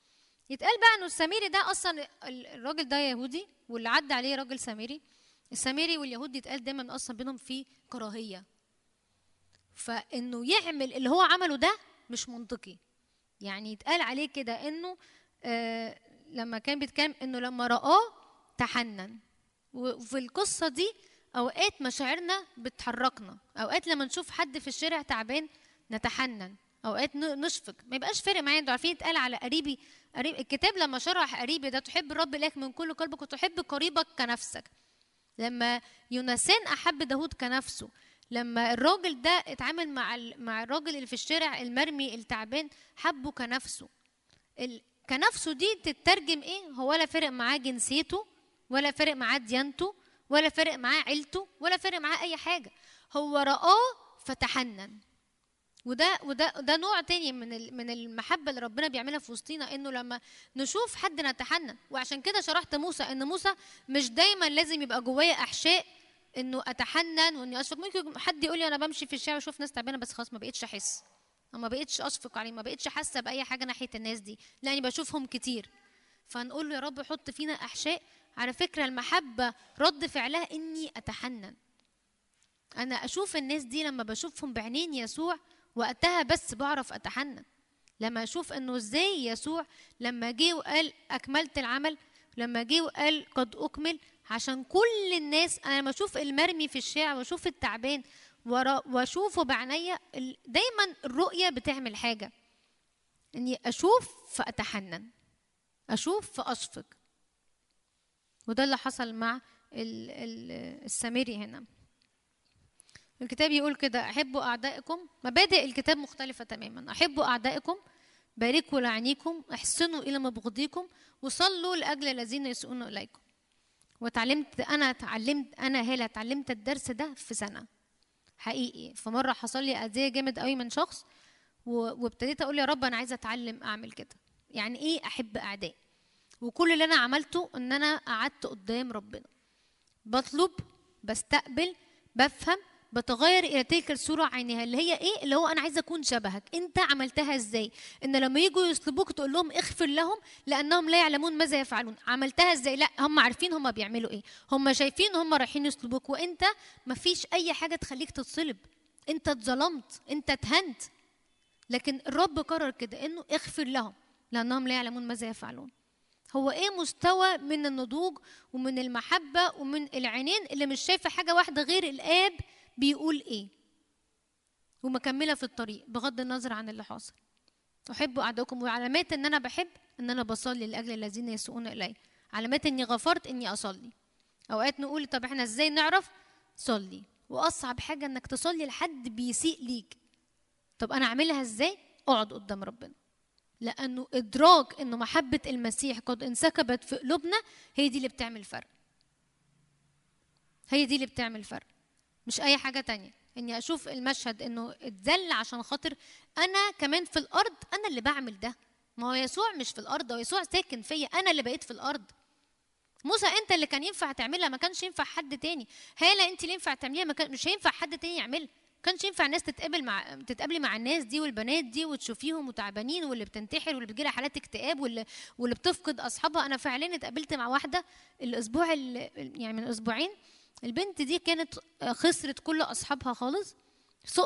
[SPEAKER 4] يتقال بقى إنه السامري ده أصلا ال- الراجل ده يهودي واللي عدى عليه راجل سامري السامري واليهود يتقال دايما أصلا بينهم في كراهية. فإنه يعمل اللي هو عمله ده مش منطقي. يعني يتقال عليه كده إنه آه لما كان بيتكلم إنه لما رآه تحنن. وفي القصة دي أوقات مشاعرنا بتحركنا. أوقات لما نشوف حد في الشارع تعبان نتحنن. أوقات نشفق. ما يبقاش فارق معايا. أنتوا عارفين اتقال على قريبي قريب الكتاب لما شرح قريبي ده تحب الرب لك من كل قلبك وتحب قريبك كنفسك. لما يونسان أحب داود كنفسه لما الراجل ده اتعامل مع مع الراجل اللي في الشارع المرمي التعبان حبه كنفسه. ال- كنفسه دي تترجم إيه؟ هو ولا فارق معاه جنسيته ولا فارق معاه ديانته ولا فارق معاه عيلته ولا فارق معاه أي حاجة. هو رآه فتحنن. وده وده ده نوع تاني من من المحبة اللي ربنا بيعملها في وسطينا إنه لما نشوف حد نتحنن وعشان كده شرحت موسى إن موسى مش دايما لازم يبقى جوايا أحشاء إنه أتحنن وإني أشفق. ممكن حد يقول لي أنا بمشي في الشارع وأشوف ناس تعبانة بس خلاص ما بقتش أحس. ما بقتش أشفق عليه ما بقتش حاسة بأي حاجة ناحية الناس دي لأني بشوفهم كتير. فنقول له يا رب حط فينا أحشاء. على فكرة المحبة رد فعلها إني أتحنن. أنا أشوف الناس دي لما بشوفهم بعينين يسوع وقتها بس بعرف أتحنن. لما أشوف إنه إزاي يسوع لما جه وقال أكملت العمل لما جه وقال قد أكمل عشان كل الناس أنا لما أشوف المرمي في الشارع واشوف التعبان وأشوفه بعينيا دايما الرؤية بتعمل حاجة. إني أشوف فأتحنن أشوف فاشفق وده اللي حصل مع ال- ال- السامري هنا. الكتاب يقول كده أحبوا أعدائكم. مبادئ الكتاب مختلفة تماما. أحبوا أعدائكم باركوا لعينيكم أحسنوا إلى مبغضيكم وصلوا لأجل الذين يسيئون إليكم. وتعلمت أنا اتعلمت أنا هالة اتعلمت الدرس ده في سنة. حقيقي. في مرة حصل لي أذية جامد قوي من شخص وابتديت أقول يا رب أنا عايزة أتعلم أعمل كده. يعني إيه أحب اعدائي وكل اللي أنا عملته إن أنا قعدت قدام ربنا. بطلب بستقبل بفهم بتغير إلى تلك الصورة عينها اللي هي إيه؟ اللي هو أنا عايزة أكون شبهك. أنت عملتها إزاي؟ إن لما يجوا يصلبوك تقول لهم اغفر لهم لأنهم لا يعلمون ماذا يفعلون. عملتها إزاي؟ لا هم عارفين هم بيعملوا إيه. هم شايفين هم رايحين يصلبوك وأنت مفيش أي حاجة تخليك تتصلب. أنت اتظلمت أنت اتهنت. لكن الرب قرر كده إنه اغفر لهم لأنهم لا يعلمون ماذا يفعلون. هو إيه مستوى من النضوج ومن المحبة ومن العينين اللي مش شايفة حاجة واحدة غير الآب بيقول إيه؟ ومكملة في الطريق بغض النظر عن اللي حاصل أحب أعدائكم وعلامات إن أنا بحب إن أنا بصلي لأجل الذين يسوءون إلي. علامات إني غفرت إني أصلي. أوقات نقول طب إحنا إزاي نعرف؟ صلي. وأصعب حاجة إنك تصلي لحد بيسيء ليك. طب أنا أعملها إزاي؟ أقعد قدام ربنا. لأنه إدراك إنه محبة المسيح قد انسكبت في قلوبنا هي دي اللي بتعمل فرق. هي دي اللي بتعمل فرق. مش أي حاجة تانية. إني أشوف المشهد إنه اتذل عشان خاطر أنا كمان في الأرض أنا اللي بعمل ده. ما هو يسوع مش في الأرض هو يسوع ساكن فيا أنا اللي بقيت في الأرض. موسى أنت اللي كان ينفع تعملها ما كانش ينفع حد تاني. هالة أنت اللي ينفع تعمليها ما كان مش هينفع حد تاني يعملها. ما كانش ينفع الناس تتقابل مع تتقابلي مع الناس دي والبنات دي وتشوفيهم وتعبانين واللي بتنتحر واللي بتجيلها حالات اكتئاب واللي واللي بتفقد أصحابها. أنا فعليا اتقابلت مع واحدة الأسبوع ال- يعني من أسبوعين البنت دي كانت خسرت كل أصحابها خالص.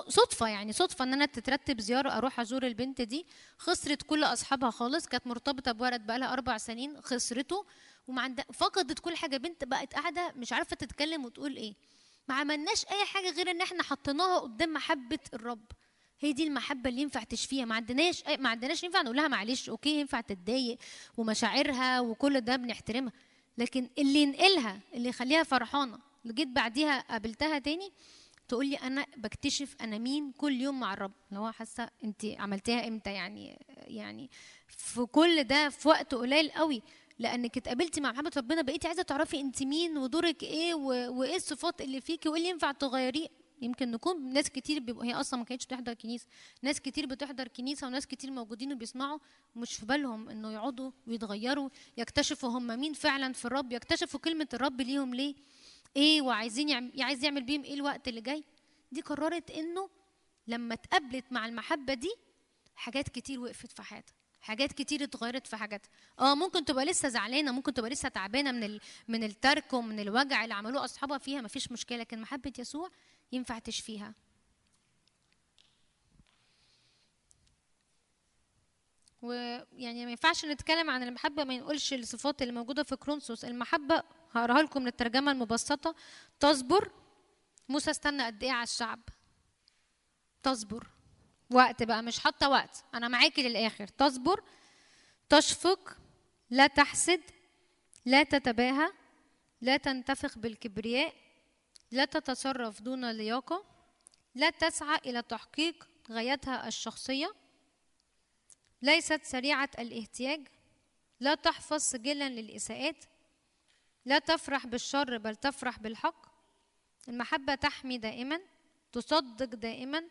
[SPEAKER 4] صدفة يعني صدفة إن أنا تترتب زيارة أروح أزور البنت دي. خسرت كل أصحابها خالص كانت مرتبطة بولد بقالها أربع سنين خسرته. وما عندها فقدت كل حاجة. بنت بقت قاعدة مش عارفة تتكلم وتقول إيه. ما عملناش أي حاجة غير إن إحنا حطيناها قدام محبة الرب. هي دي المحبة اللي ينفع تشفيها. ما عندناش ما عندناش ينفع نقول لها معلش أوكي ينفع تتضايق ومشاعرها وكل ده بنحترمها. لكن اللي ينقلها اللي يخليها فرحانة اللي جيت بعديها قابلتها تاني تقول لي أنا بكتشف أنا مين كل يوم مع الرب. اللي هو حاسة أنت عملتيها إمتى يعني يعني في كل ده في وقت قليل قوي. لانك اتقابلتي مع محبة ربنا بقيتي عايزة تعرفي أنت مين ودورك إيه. وإيه الصفات اللي فيكي وايه اللي ينفع تغيريه يمكن نكون ناس كتير بيبقوا هي أصلا ما كانتش بتحضر كنيسة. ناس كتير بتحضر كنيسة وناس كتير موجودين وبيسمعوا ومش في بالهم إنه يقعدوا ويتغيروا يكتشفوا هم مين فعلا في الرب يكتشفوا كلمة الرب ليهم ليه. إيه وعايزين يعمل عايز يعمل بيهم إيه الوقت اللي جاي؟ دي قررت إنه لما اتقابلت مع المحبة دي حاجات كتير وقفت في حياتها حاجات كتير اتغيرت في حاجاتها. آه ممكن تبقى لسه زعلانة ممكن تبقى لسه تعبانة من ال... من الترك ومن الوجع اللي عملوه أصحابها فيها مفيش مشكلة لكن محبة يسوع ينفع تشفيها. ويعني ما ينفعش نتكلم عن المحبة ما نقولش الصفات اللي موجودة في كرونسوس. المحبة هقراها لكم من الترجمة المبسطة. تصبر. موسى استنى قد إيه على الشعب؟ تصبر. وقت بقى مش حاطة وقت. أنا معاكي للآخر. تصبر. تشفق. لا تحسد. لا تتباهى. لا تنتفخ بالكبرياء. لا تتصرف دون لياقة. لا تسعى إلى تحقيق غايتها الشخصية. ليست سريعة الاهتياج لا تحفظ سجلا للإساءات. لا تفرح بالشر بل تفرح بالحق. المحبة تحمي دائما تصدق دائما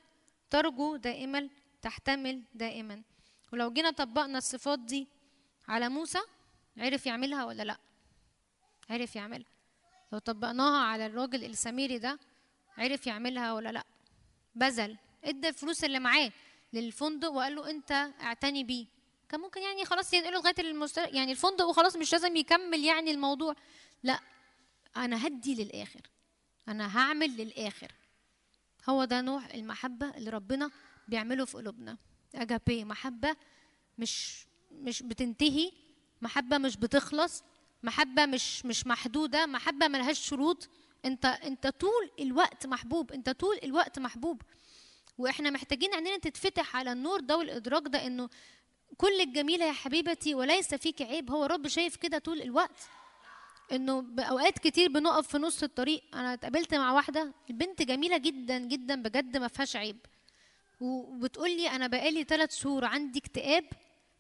[SPEAKER 4] ترجو دائما تحتمل دائما. ولو جينا طبقنا الصفات دي على موسى عرف يعملها ولا لأ؟ عرف يعملها. لو طبقناها على الراجل السميري ده عرف يعملها ولا لأ؟ بذل. ادى الفلوس اللي معاه للفندق وقال له انت اعتني بيه. كان ممكن يعني خلاص ينقله لغاية المست... يعني الفندق وخلاص مش لازم يكمل يعني الموضوع. لا أنا هدي للآخر. أنا هعمل للآخر. هو ده نوع المحبة اللي ربنا بيعمله في قلوبنا. أجابي محبة مش مش بتنتهي. محبة مش بتخلص. محبة مش مش محدودة. محبة ملهاش شروط. انت أنت طول الوقت محبوب. أنت طول الوقت محبوب. وإحنا محتاجين عينينا تتفتح على النور ده والإدراك ده إنه كل الجميلة يا حبيبتي وليس فيك عيب هو رب شايف كده طول الوقت. إنه باوقات كتير بنقف في نص الطريق. أنا اتقابلت مع واحدة البنت جميلة جدا جدا بجد ما فيهاش عيب. وبتقول لي أنا بقالي ثلاث شهور عندي اكتئاب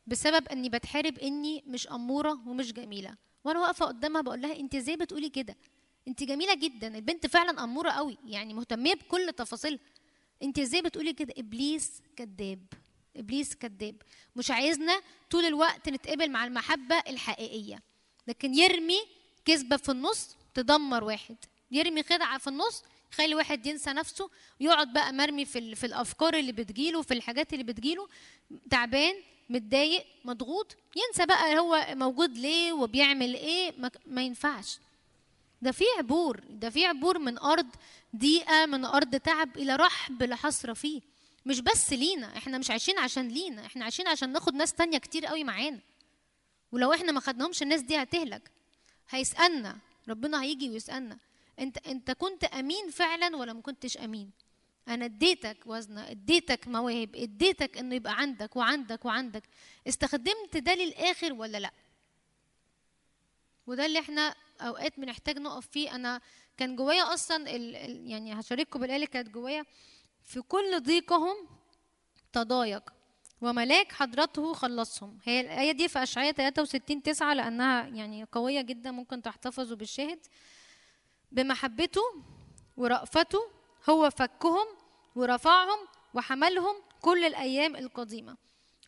[SPEAKER 4] بسبب إني بتحارب إني مش أمورة ومش جميلة. وأنا واقفة قدامها بقول لها أنت إزاي بتقولي كده؟ أنت جميلة جدا البنت فعلا أمورة قوي يعني مهتمية بكل تفاصيلها. أنت إزاي بتقولي كده؟ إبليس كذاب. إبليس كذاب. مش عايزنا طول الوقت نتقابل مع المحبة الحقيقية. لكن يرمي كذبة في النص تدمر واحد. يرمي خدعة في النص يخلي واحد ينسى نفسه ويقعد بقى مرمي في في الأفكار اللي بتجيله في الحاجات اللي بتجيله. تعبان متضايق مضغوط ينسى بقى هو موجود ليه وبيعمل إيه. ما, ما ينفعش. ده في عبور. ده في عبور من أرض ضيقة من أرض تعب إلى رحب لا حصر فيه. مش بس لينا إحنا مش عايشين عشان لينا إحنا عايشين عشان ناخد ناس تانية كتير قوي معانا. ولو إحنا ما خدناهمش الناس دي هتهلك. هيسألنا ربنا هيجي ويسألنا. انت انت كنت أمين فعلا ولا ما كنتش أمين؟ أنا اديتك وزنه اديتك مواهب اديتك إنه يبقى عندك وعندك وعندك. استخدمت ده للآخر ولا لأ؟ وده اللي إحنا أوقات بنحتاج نقف فيه. أنا كان جوايا أصلا ال ال يعني هشارككم بالايه اللي كانت جوايا في كل ضيقهم تضايق. وملاك حضرته خلصهم. هي الآية دي في أشعياء 63 9 لأنها يعني قوية جدا ممكن تحتفظوا بالشاهد. بمحبته ورأفته هو فكهم ورفعهم وحملهم كل الأيام القديمة.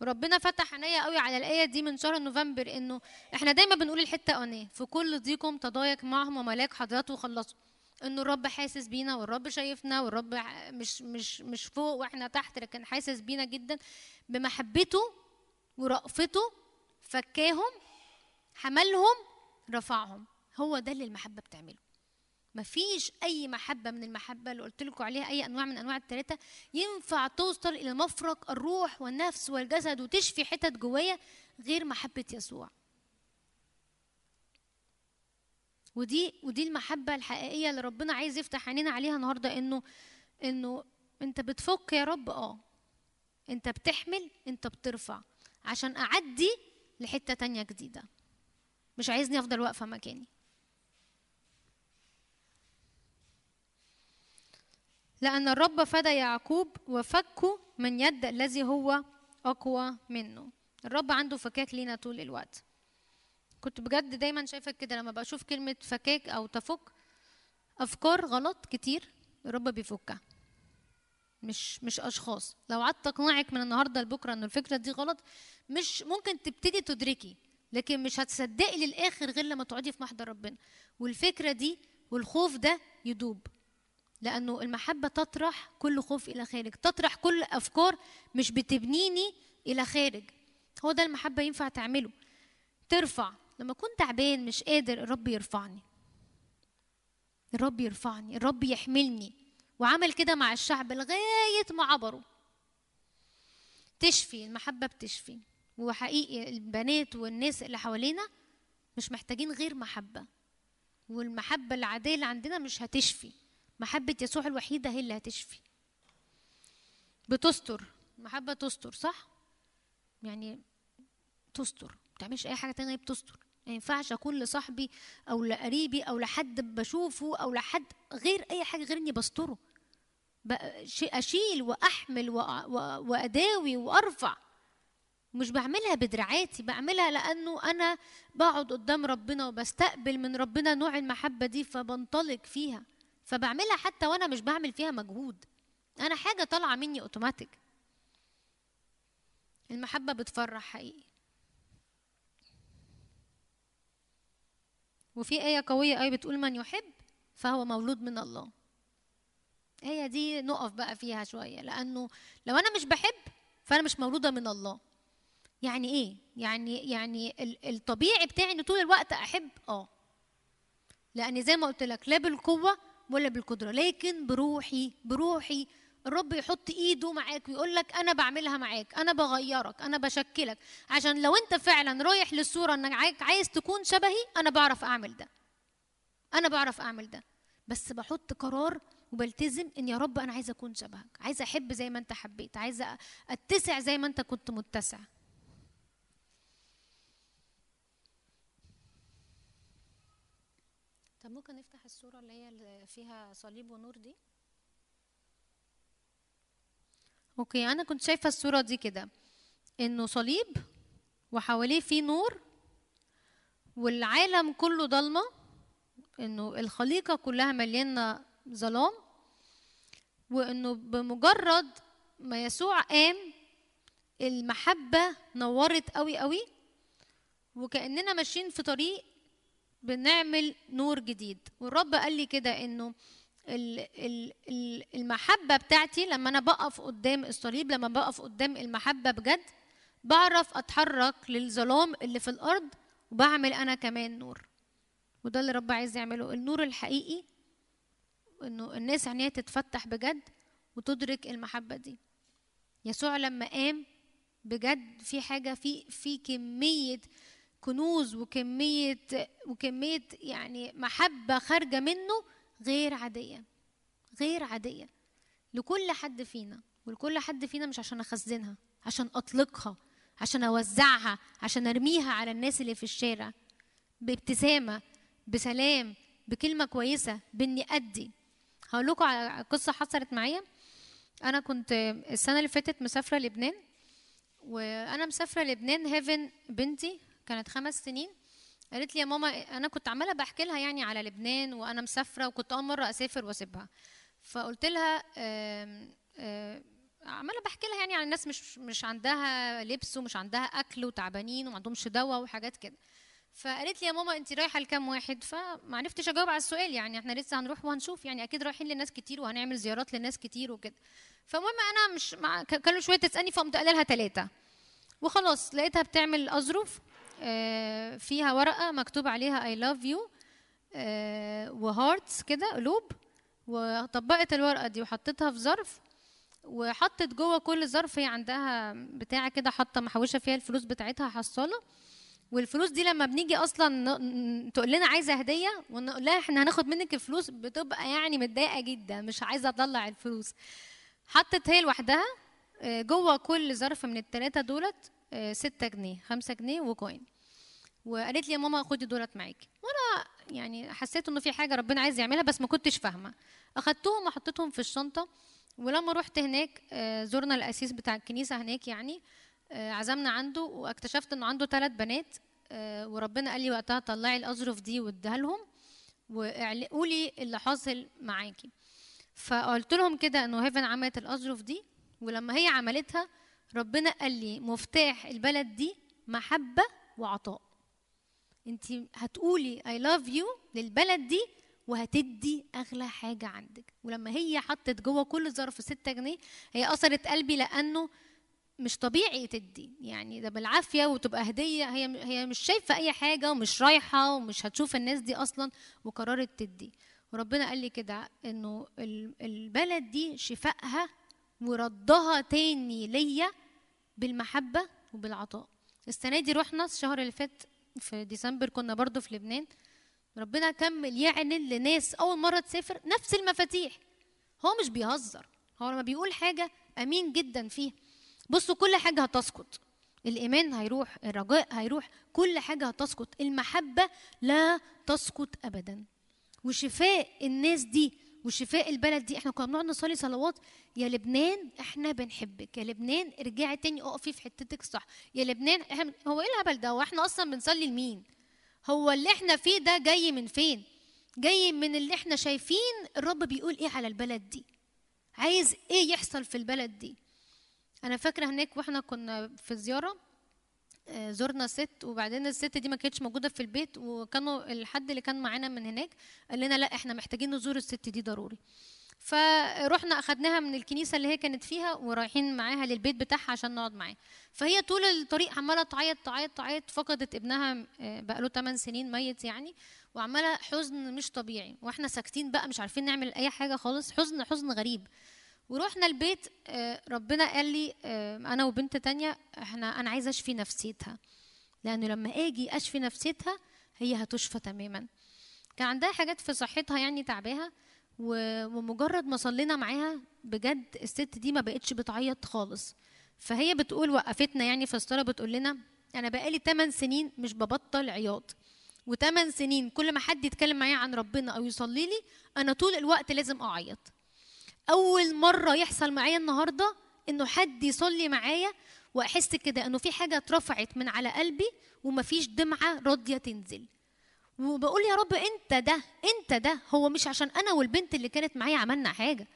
[SPEAKER 4] وربنا فتح عينيا قوي على الآية دي من شهر نوفمبر إنه إحنا دايما بنقول الحتة أنية في كل ضيقهم تضايق معهم وملاك حضرته خلصهم. إنه الرب حاسس بينا والرب شايفنا والرب مش مش مش فوق وإحنا تحت لكن حاسس بينا جدا بمحبته ورأفته فكاهم حملهم رفعهم. هو ده اللي المحبة بتعمله. مفيش أي محبة من المحبة اللي قلت لكم عليها أي أنواع من أنواع الثلاثه ينفع توصل إلى مفرق الروح والنفس والجسد وتشفي حتت جوايا غير محبة يسوع. ودي ودي المحبة الحقيقية اللي ربنا عايز يفتح عينينا عليها النهارده إنه إنه أنت بتفك يا رب آه أنت بتحمل أنت بترفع عشان أعدي لحتة تانية جديدة. مش عايزني أفضل واقفة مكاني. لأن الرب فدى يعقوب وفكه من يد الذي هو أقوى منه. الرب عنده فكاك لينا طول الوقت. كنت بجد دايما شايفة كده لما بشوف كلمة فكاك أو تفك أفكار غلط كتير الرب بيفكها. مش مش أشخاص. لو قعدت أقنعك من النهاردة لبكرة إن الفكرة دي غلط مش ممكن تبتدي تدركي لكن مش هتصدقي للآخر غير لما تقعدي في محضر ربنا. والفكرة دي والخوف ده يدوب لأنه المحبة تطرح كل خوف إلى خارج. تطرح كل أفكار مش بتبنيني إلى خارج. هو ده المحبة ينفع تعمله. ترفع. لما أكون تعبان مش قادر الرب يرفعني. الرب يرفعني الرب يحملني. وعمل كده مع الشعب لغاية ما عبروا. تشفي المحبة بتشفي. وحقيقي البنات والناس اللي حوالينا مش محتاجين غير محبة. والمحبة العادية اللي عندنا مش هتشفي. محبة يسوع الوحيدة هي اللي هتشفي. بتستر. محبة تستر صح؟ يعني تستر. ما بتعملش أي حاجة تانية بتستر. ما ينفعش أكون لصاحبي أو لقريبي أو لحد بشوفه أو لحد غير أي حاجة غير إني بستره. وأ- وأ- وأداوي وأرفع. مش بعملها بدراعاتي بعملها لأنه أنا بقعد قدام ربنا وبستقبل من ربنا نوع المحبة دي فبنطلق فيها. فبعملها حتى وأنا مش بعمل فيها مجهود. أنا حاجة طالعة مني أوتوماتيك. المحبة بتفرح حقيقي. وفي آية قوية أوي بتقول من يحب فهو مولود من الله. الآية دي نقف بقى فيها شوية لأنه لو أنا مش بحب فأنا مش مولودة من الله. يعني إيه؟ يعني يعني ال- الطبيعي بتاعي إن طول الوقت أحب آه. لأن زي ما قلت لك لا بالقوة ولا بالقدرة لكن بروحي بروحي الرب يحط إيده معاك ويقول لك أنا بعملها معاك أنا بغيرك أنا بشكلك. عشان لو أنت فعلا رايح للصورة إنك عاي- عايز تكون شبهي أنا بعرف أعمل ده. أنا بعرف أعمل ده. بس بحط قرار وبلتزم إن يا رب أنا عايزه أكون شبهك. عايزه أحب زي ما أنت حبيت. عايزه أتسع زي ما أنت كنت متسع. طب ممكن نفتح الصورة اللي هي فيها صليب ونور دي؟ أوكي أنا كنت شايفة الصورة دي كده إنه صليب وحواليه فيه نور والعالم كله ضلمة إنه الخليقة كلها مليانة ظلام وإنه بمجرد ما يسوع قام المحبة نورت قوي قوي وكأننا ماشيين في طريق بنعمل نور جديد. والرب قال لي كده إنه ال- ال- ال- المحبة بتاعتي لما أنا بقف قدام الصليب لما بقف قدام المحبة بجد بعرف أتحرك للظلام اللي في الأرض وبعمل أنا كمان نور. وده اللي رب عايز يعمله. النور الحقيقي إنه الناس عينيها تتفتح بجد وتدرك المحبة دي. يسوع لما قام بجد في حاجة في في كمية كنوز وكمية وكمية يعني محبة خارجة منه غير عادية غير عادية لكل حد فينا ولكل حد فينا مش عشان أخزنها عشان أطلقها عشان أوزعها عشان أرميها على الناس اللي في الشارع بابتسامة بسلام بكلمة كويسة بإني أدي. هقول لكم على قصة حصلت معايا. أنا كنت السنة اللي فاتت مسافرة لبنان وأنا مسافرة لبنان هيفن بنتي كانت خمس سنين. قالت لي يا ماما أنا كنت عمالة بحكي لها يعني على لبنان وأنا مسافرة وكنت أول مرة أسافر وأسيبها. فقلت لها عمالة بحكي لها يعني عن الناس مش مش عندها لبس ومش عندها أكل وتعبانين وما عندهمش دواء وحاجات كده. فقالت لي يا ماما انت رايحة لكام واحد؟ فما عرفتش أجاوب على السؤال يعني إحنا لسه هنروح وهنشوف يعني أكيد رايحين لناس كتير وهنعمل زيارات لناس كتير وكده. فالمهم أنا مش مع كانوا شوية تسألني فقمت قايلة لها ثلاثة وخلاص لقيتها بتعمل اظرف فيها ورقة مكتوب عليها I love you و hearts كده قلوب وطبقت الورقة دي وحطيتها في ظرف وحطت جوه كل ظرف هي عندها بتاعه كده حاطة محوشة فيها الفلوس بتاعتها حصالة. والفلوس دي لما بنيجي أصلا تقول لنا عايزة هدية ونقول لها إحنا هناخد منك الفلوس بتبقى يعني متضايقة جدا مش عايزة اطلع الفلوس. حطت هي لوحدها آه، جوه كل ظرف من الثلاثه دولت. آه، ستة جنيه خمسة جنيه وكوين وقالت لي يا ماما خدي دولت معاكي. وأنا يعني حسيت إنه في حاجة ربنا عايز يعملها بس ما كنتش فاهمة. أخدتهم وحطيتهم في الشنطة ولما رحت هناك آه، زرنا القسيس بتاع الكنيسة هناك يعني آه، عزمنا عنده واكتشفت إنه عنده ثلاث بنات آه، وربنا قال لي وقتها طلعي الأظرف دي واديها لهم وقولي اللي حاصل معاكي. فقلت لهم كده إنه Heaven عملت الأظرف دي ولما هي عملتها ربنا قال لي مفتاح البلد دي محبة وعطاء. انت هتقولي I love you للبلد دي وهتدي أغلى حاجة عندك. ولما هي حطت جوه كل ظرف 6 جنيه هي أثرت قلبي لأنه مش طبيعي تدي. يعني ده بالعافية وتبقى هدية. هي هي مش شايفة أي حاجة ومش رايحة ومش هتشوف الناس دي أصلا وقررت تدي. وربنا قال لي كده إنه ال- البلد دي شفائها وردها تاني ليا بالمحبة وبالعطاء. السنة دي رحنا الشهر اللي فات في ديسمبر كنا برضو في لبنان. ربنا كمل يعلن لناس أول مرة تسافر نفس المفاتيح. هو مش بيهزر هو لما بيقول حاجة أمين جدا فيها. بصوا كل حاجة هتسقط. الإيمان هيروح الرجاء هيروح كل حاجة هتسقط. المحبة لا تسقط ابدا. وشفاء الناس دي وشفاء البلد دي. إحنا كنا بنقعد نصلي صلوات يا لبنان إحنا بنحبك يا لبنان ارجعي تاني اقفي في حتتك الصح. يا لبنان إحنا هو إيه الهبل ده؟ هو إحنا أصلا بنصلي لمين؟ هو اللي إحنا فيه ده جاي من فين؟ جاي من اللي إحنا شايفين الرب بيقول إيه على البلد دي. عايز إيه يحصل في البلد دي؟ أنا فاكرة هناك وإحنا كنا في زيارة زرنا ست وبعدين الست دي ما كانتش موجودة في البيت وكانوا الحد اللي كان معانا من هناك قال لنا لا إحنا محتاجين نزور الست دي ضروري. فرحنا أخدناها من الكنيسة اللي هي كانت فيها ورايحين معاها للبيت بتاعها عشان نقعد معاها. فهي طول الطريق عمالة تعيط تعيط تعيط فقدت ابنها آه، بقاله 8 سنين ميت يعني وعمالة حزن مش طبيعي. وإحنا ساكتين بقى مش عارفين نعمل أي حاجة خالص حزن حزن غريب. ورحنا البيت آه، ربنا قال لي آه، أنا وبنت تانية إحنا أنا عايزة أشفي نفسيتها. لأنه لما آجي أشفي نفسيتها هي هتشفى تماما. كان عندها حاجات في صحتها يعني تعباها ومجرد ما صلينا معاها بجد الست دي ما بقتش بتعيط خالص. فهي بتقول وقفتنا يعني الصلاه بتقول لنا أنا بقالي 8 سنين مش ببطل عياط. وثمان سنين كل ما حد يتكلم معايا عن ربنا أو يصلي لي أنا طول الوقت لازم أعيط. أول مرة يحصل معايا النهارده إنه حد يصلي معايا وأحس كده إنه في حاجة اترفعت من على قلبي ومفيش دمعة راضية تنزل. وبقول يا رب أنت ده أنت ده. هو مش عشان أنا والبنت اللي كانت معايا عملنا حاجة.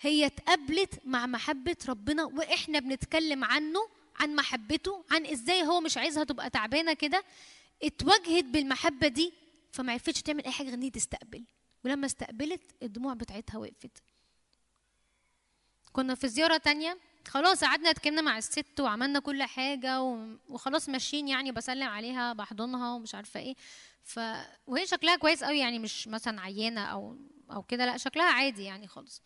[SPEAKER 4] هي اتقابلت مع محبة ربنا وإحنا بنتكلم عنه عن محبته عن إزاي هو مش عايزها تبقى تعبانة كده. اتواجهت بالمحبة دي فما عرفتش تعمل أي حاجة غير ان تستقبل. ولما استقبلت الدموع بتاعتها وقفت. كنا في زيارة تانية خلاص قعدنا اتكلمنا مع الست وعملنا كل حاجة وخلاص ماشيين يعني بسلم عليها بحضنها ومش عارفة إيه. ف وهي شكلها كويس قوي يعني مش مثلا عيانة أو أو كده لا شكلها عادي يعني خالص.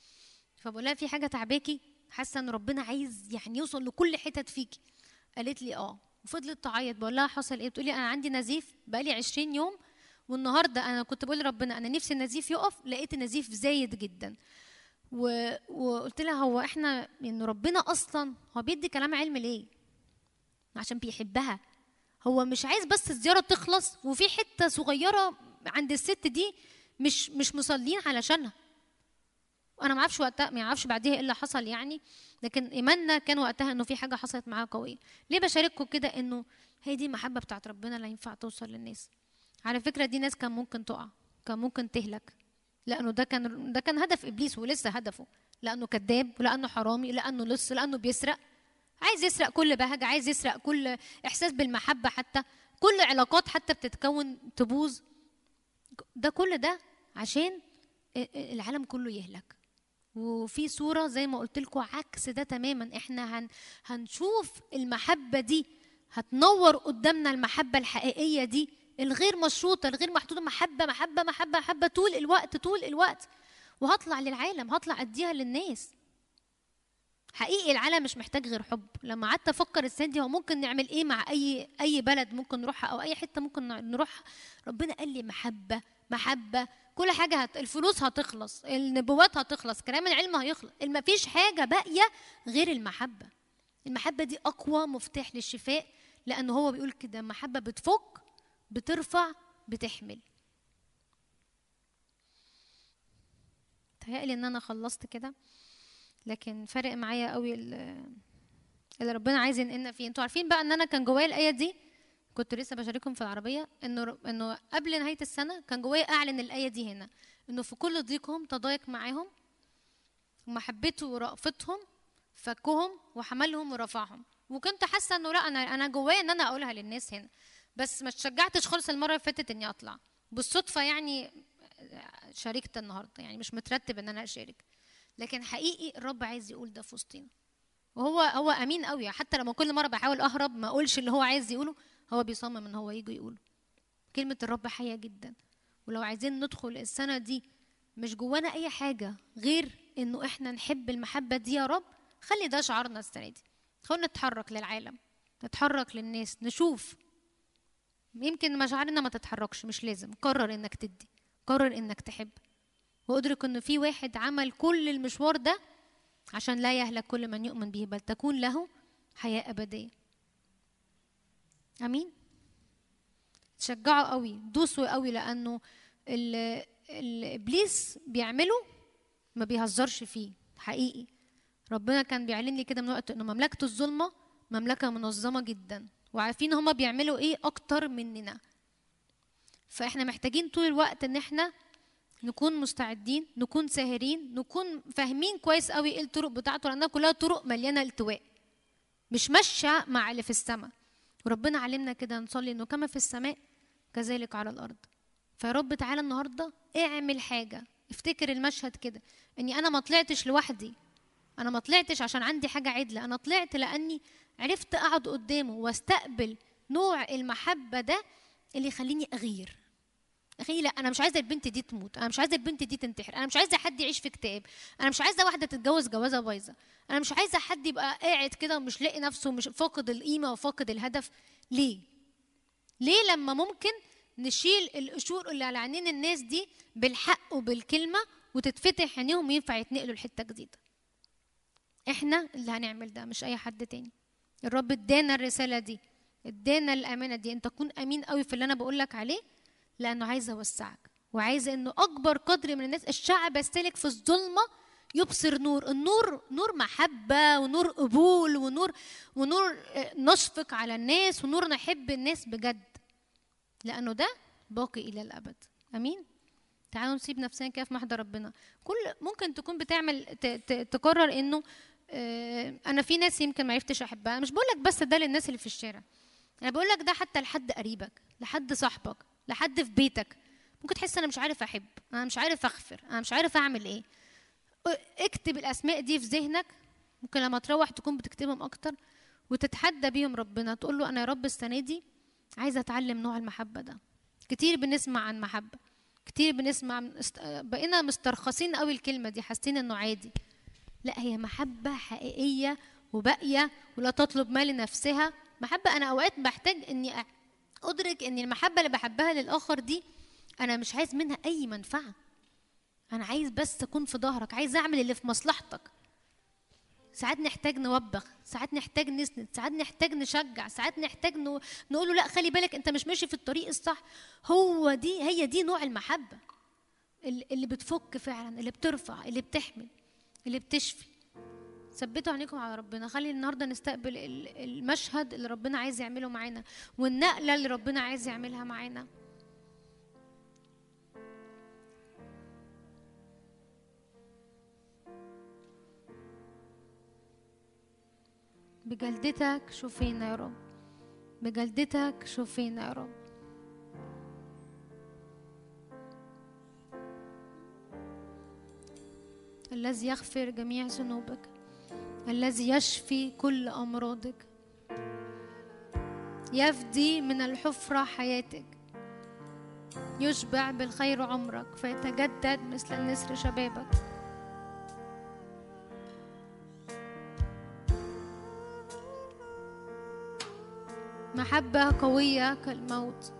[SPEAKER 4] فبقول لها في حاجة تعباكي؟ حاسة إن ربنا عايز يعني يوصل لكل حتت فيكي. قالت لي آه. وفضلت تعيط. بقول لها حصل إيه؟ بتقول لي أنا عندي نزيف بقالي 20 يوم والنهاردة أنا كنت بقول لربنا أنا نفسي النزيف يقف لقيت النزيف زايد جدا. و... وقلت لها هو إحنا ان ربنا أصلا هو بيدي كلام علم ليه؟ عشان بيحبها. هو مش عايز بس الزيارة تخلص وفي حتة صغيرة عند الست دي مش مش مصلين علشانها. أنا ما أعرفش وقتها ما أعرفش بعديها إيه اللي حصل يعني لكن إيماننا كان وقتها إنه في حاجة حصلت معاها قوية. ليه بشارككم كده؟ إنه هي دي المحبه بتاعت ربنا اللي ينفع توصل للناس. على فكرة دي ناس كان ممكن تقع كان ممكن تهلك. لأنه ده كان ده كان هدف إبليس ولسه هدفه. لأنه كذاب ولأنه حرامي لأنه لص لأنه بيسرق. عايز يسرق كل بهجة عايز يسرق كل إحساس بالمحبة حتى. كل علاقات حتى بتتكون تبوظ. ده كل ده عشان العالم كله يهلك. وفي صورة زي ما قلت لكم عكس ده تماما. إحنا هن هنشوف المحبة دي هتنور قدامنا المحبة الحقيقية دي. الغير مشروطة الغير محدودة محبة محبة محبة محبة طول الوقت طول الوقت. وهطلع للعالم هطلع أديها للناس. حقيقي العالم مش محتاج غير حب. لما قعدت أفكر السنة دي هو ممكن نعمل إيه مع أي أي بلد ممكن نروحها أو أي حتة ممكن نروحها ربنا قال لي محبة محبة. كل حاجة هت... الفلوس هتخلص النبوات هتخلص كلام العلم هيخلص. ما فيش حاجة باقية غير المحبة. المحبة دي أقوى مفتاح للشفاء لأنه هو بيقول كده المحبة بتفك بترفع بتحمل. تهيألي إن أنا خلصت كده لكن فرق معايا قوي اللي ربنا عايز ينقلنا فيه. أنتوا عارفين بقى إن أنا كان جوايا الآية دي كنت لسه بشارككم في العربية إنه إنه قبل نهاية السنة كان جوايا أعلن الآية دي هنا إنه في كل ضيقهم تضايق معاهم ومحبته ورأفتهم فكهم وحملهم ورفعهم. وكنت حاسة إنه لأ أنا أنا جوايا إن أنا أقولها للناس هنا. بس ما اتشجعتش خالص المرة اللي فاتت إني أطلع. بالصدفة يعني شاركت النهارده. يعني مش مترتب إن أنا أشارك. لكن حقيقي الرب عايز يقول ده في وسطنا وهو هو أمين قوي. حتى لما كل مرة بحاول أهرب ما أقولش اللي هو عايز يقوله هو بيصمم إن هو يجي يقوله. كلمة الرب حية جدا. ولو عايزين ندخل السنة دي مش جوانا أي حاجة غير إنه إحنا نحب المحبة دي يا رب خلي ده شعارنا السنة دي. خلينا نتحرك للعالم نتحرك للناس نشوف يمكن مشاعرنا ما تتحركش مش لازم. قرر إنك تدي قرر إنك تحب. وأدرك ان في واحد عمل كل المشوار ده عشان لا يهلك كل من يؤمن به بل تكون له حياة أبدية. آمين؟ تشجعوا قوي دوسوا قوي لأنه الابليس بيعمله ما بيهزرش فيه حقيقي. ربنا كان بيعلن لي كده من وقت إنه مملكه الظلمة مملكة منظمة جدا. وعارفين هما بيعملوا إيه أكتر مننا. فإحنا محتاجين طول الوقت إن إحنا نكون مستعدين نكون ساهرين نكون فاهمين كويس قوي إيه الطرق بتاعته لأنها كلها طرق مليانة التواء. مش ماشية مع اللي في السماء. وربنا علمنا كده نصلي إنه كما في السماء كذلك على الأرض. فيا رب تعالى النهارده اعمل حاجة. افتكر المشهد كده. إني أنا ما طلعتش لوحدي. أنا ما طلعتش عشان عندي حاجة عدلة أنا طلعت لأني عرفت أقعد قدامه وأستقبل نوع المحبة ده اللي يخليني أغير. أخي لا أنا مش عايزة البنت دي تموت أنا مش عايزة البنت دي تنتحر أنا مش عايزة حد يعيش في اكتئاب أنا مش عايزة واحدة تتجوز جوازة بايظة أنا مش عايزة حد يبقى قاعد كده ومش لاقي نفسه مش فاقد القيمة وفاقد الهدف. ليه؟ ليه لما ممكن نشيل القشور اللي على عينين الناس دي بالحق وبالكلمة وتتفتح عينيهم وينفع يتنقلوا لحتة جديدة؟ إحنا اللي هنعمل ده مش أي حد تاني. الرب ادانا الرسالة دي ادانا الأمانة دي. أنت تكون أمين قوي في اللي أنا بقول لك عليه لأنه عايز اوسعك وعايز إنه أكبر قدر من الناس الشعب يستلك في الظلمة يبصر نور. النور نور محبة ونور قبول ونور ونور آه، نشفق على الناس ونور نحب الناس بجد. لأنه ده باقي إلى الأبد. أمين؟ تعالوا نسيب نفسنا كده في محضر ربنا. كل ممكن تكون بتعمل تقرر إنه أنا في ناس يمكن ما عرفتش أحبها. مش بقول لك بس ده للناس اللي في الشارع. أنا بقول لك ده حتى لحد قريبك لحد صاحبك لحد في بيتك. ممكن تحس أنا مش عارف أحب أنا مش عارف أغفر أنا مش عارف أعمل إيه. اكتب الأسماء دي في ذهنك. ممكن لما تروح تكون بتكتبهم أكتر وتتحدى بيهم ربنا. تقول له أنا يا رب السنة دي عايزه أتعلم نوع المحبة ده. كتير بنسمع عن محبة كتير بنسمع. بقينا مسترخصين قوي الكلمة دي حاسين إنه عادي. لا هي محبة حقيقية وباقية ولا تطلب ما لنفسها محبة أنا أوقات بحتاج إني أ- أدرك إن المحبة اللي بحبها للآخر دي أنا مش عايز منها أي منفعة. أنا عايز بس اكون في ظهرك عايز أعمل اللي في مصلحتك. ساعات نحتاج نوبخ ساعات نحتاج نسند ساعات نحتاج نشجع ساعات نحتاج. نقول له لا خلي بالك أنت مش ماشي في الطريق الصح. هو دي هي دي نوع المحبة. اللي بتفك فعلا اللي بترفع اللي بتحمل. اللي بتشفي. ثبتوا عينيكم على ربنا. خلي النهارده نستقبل ال- المشهد اللي ربنا عايز يعمله معانا والنقلة اللي ربنا عايز يعملها معانا. بجلدتك شوفينا يا رب. بجلدتك شوفينا يا رب. الذي يغفر جميع ذنوبك الذي يشفي كل أمراضك يفدي من الحفرة حياتك يشبع بالخير عمرك فيتجدد مثل النسر شبابك. محبة قوية كالموت.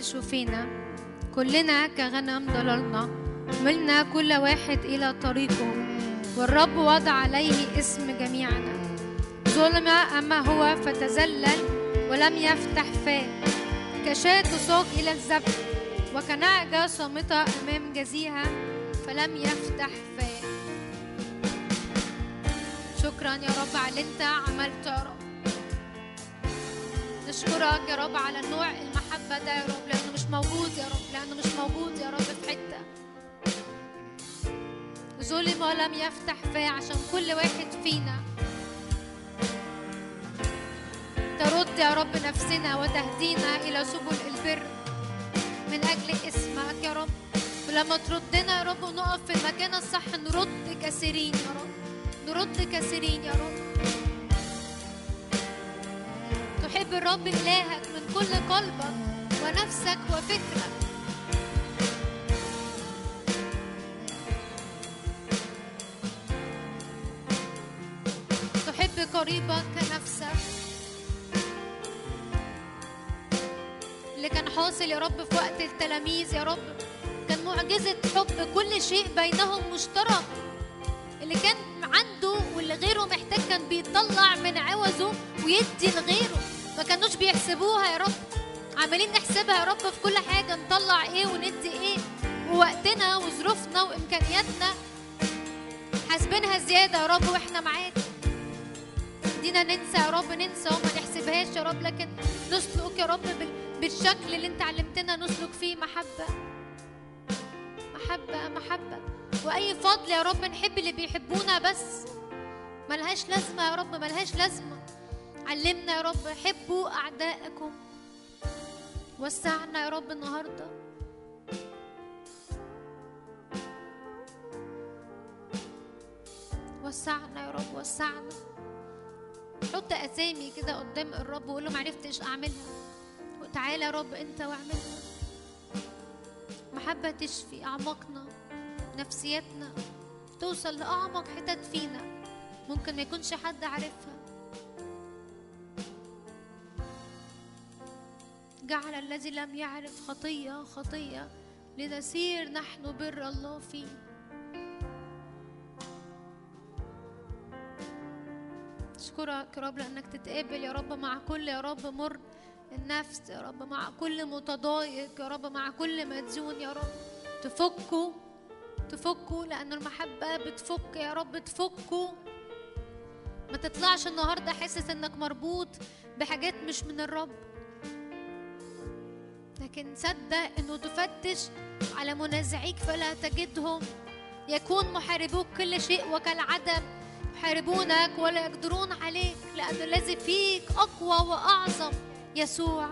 [SPEAKER 4] وبحبره شفينا كلنا كغنم ضللنا ملنا كل واحد إلى طريقه. والرب وضع عليه اسم جميعنا. ظلم أما هو فتذلل ولم يفتح فاه. كشاة تساق إلى الذبح وكنعجة صامتة أمام جزيها فلم يفتح فاه. شكرا يا رب على اللي أنت عملته يا رب. نشكرك يا رب على نوع المحبة ده يا رب. موجود يا رب لأنه مش موجود يا رب في حتة. ظلم ولم يفتح فاه عشان كل واحد فينا. ترد يا رب نفسنا وتهدينا إلى سبل البر. من أجل اسمك يا رب. ولما تردنا يا رب ونقف في المكان الصح نرد كثيرين يا رب. نرد كثيرين يا رب. تحب الرب إلهك من كل قلبك. ونفسك وفكرك. تحب قريبك كنفسك اللي كان حاصل يا رب في وقت التلاميذ يا رب كان معجزة حب كل شيء بينهم مشترك. اللي كان عنده واللي غيره محتاج كان بيطلع من عوزه ويدي لغيره ما كانوش بيحسبوها يا رب. عمالين نحسبها يا رب في كل حاجة نطلع إيه وندي إيه ووقتنا وظروفنا وإمكانياتنا. حاسبينها زيادة يا رب وإحنا معاك. دينا ننسى يا رب ننسى وما نحسبهاش يا رب لكن نسلك يا رب بال- بالشكل اللي انت علمتنا نسلك فيه محبة. محبة محبة. وأي فضل يا رب نحب اللي بيحبونا بس. ملهاش لازمة يا رب ملهاش لازمة. علمنا يا رب حبوا أعدائكم. وسعنا يا رب النهارده. وسعنا يا رب وسعنا. حط أسامي كده قدام الرب وقول له معرفتش أعملها. وتعالى يا رب أنت واعملها. محبة تشفي أعماقنا نفسيتنا توصل لأعمق حتت فينا. ممكن ما يكونش حد عارفها. جعل الذي لم يعرف خطية خطية. لنسير نحن بر الله فيه. أشكرك يا رب لأنك تتقابل يا رب مع كل يا رب مر النفس. يا رب مع كل متضايق. يا رب مع كل مديون يا رب تفكه تفكه لأن المحبة بتفك. يا رب تفكه ما تطلعش النهاردة حاسس إنك مربوط بحاجات مش من الرب. لكن صدق إنه تفتش على منازعيك فلا تجدهم. يكون محاربوك كل شيء وكالعدم. يحاربونك ولا يقدرون عليك لأن الذي فيك أقوى وأعظم. يسوع.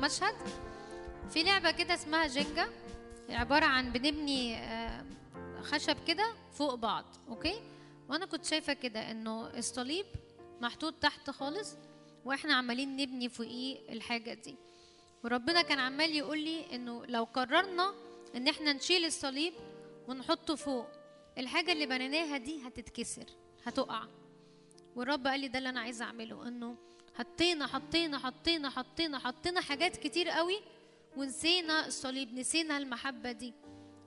[SPEAKER 4] بمشهد في لعبة كده اسمها جينجا عبارة عن بنبني آه، خشب كده فوق بعض أوكي؟ وأنا كنت شايفة كده إنه الصليب محطوط تحت خالص وإحنا عمالين نبني فوقيه الحاجة دي. وربنا كان عمال يقول لي إنه لو قررنا إن إحنا نشيل الصليب ونحطه فوق الحاجة اللي بنيناها دي هتتكسر هتقع. والرب قال لي ده اللي أنا عايزة أعمله إنه حطينا حطينا حطينا حطينا حطينا حاجات كتير قوي ونسينا الصليب نسينا المحبة دي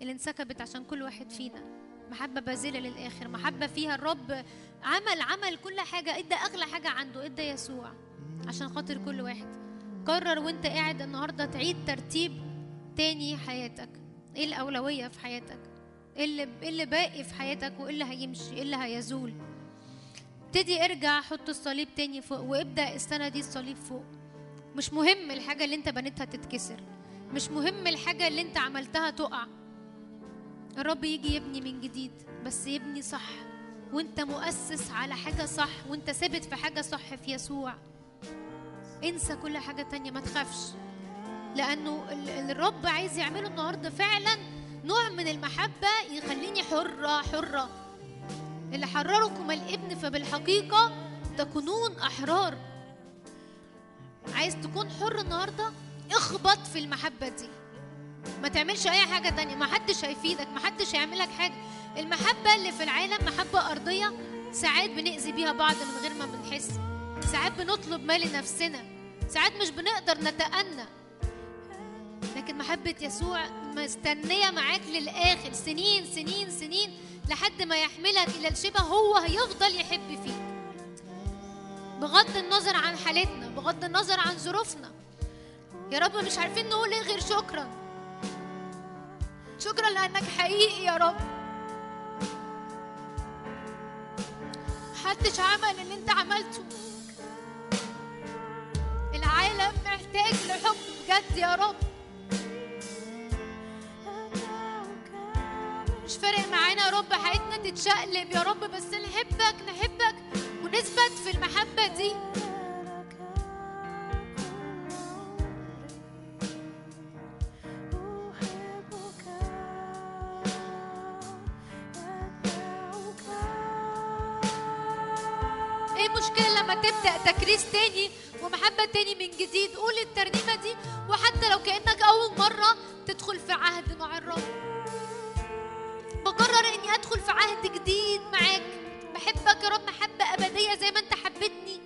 [SPEAKER 4] اللي انسكبت عشان كل واحد فينا. محبة باذله للآخر محبة فيها الرب عمل عمل كل حاجة إدى أغلى حاجة عنده إدى يسوع عشان خاطر كل واحد. قرر وانت قاعد النهارده تعيد ترتيب تاني حياتك. إيه الأولوية في حياتك؟ إيه اللي إيه اللي باقي في حياتك وإيه اللي هيمشي إيه اللي هيزول؟ ابتدي ارجع حط الصليب تاني فوق وابدأ السنة دي الصليب فوق. مش مهم الحاجة اللي انت بنيتها تتكسر. مش مهم الحاجة اللي انت عملتها تقع. الرب يجي يبني من جديد بس يبني صح. وانت مؤسس على حاجة صح وانت ثابت في حاجة صح في يسوع. انسى كل حاجة تانية ما تخافش. لأنه ال- ال- الرب عايز يعمله النهارده فعلا نوع من المحبة يخليني حرة حرة. اللي حرركم الابن فبالحقيقة تكونون أحرار. عايز تكون حر النهاردة؟ اخبط في المحبة دي. ما تعملش أي حاجة تانية. ما حدش هيفيدك ما حدش هيعمل لك حاجة. المحبة اللي في العالم محبة أرضية ساعات بنأذي بيها بعض من غير ما بنحس. ساعات بنطلب ما لنفسنا ساعات مش بنقدر نتأنى. لكن محبة يسوع مستنية معاك للآخر. سنين سنين سنين. لحد ما يحملك إلى الشبه هو هيفضل يحب فيك. بغض النظر عن حالتنا بغض النظر عن ظروفنا. يا رب مش عارفين نقول إيه غير شكرا. شكرا لأنك حقيقي يا رب. محدش عمل اللي أنت عملته. العالم محتاج لحب بجد يا رب. فارق معانا يا رب حياتنا تتشقلب يا رب بس نحبك نحبك ونثبت في المحبة دي. إيه المشكلة لما تبدأ تكريس تاني ومحبة تاني من جديد؟ قول الترنيمة دي وحتى لو كأنك أول مرة تدخل في عهد مع الرب. بقرر إني أدخل في عهد جديد معاك. بحبك يا رب محبة أبدية زي ما
[SPEAKER 5] أنت
[SPEAKER 1] حبيتني.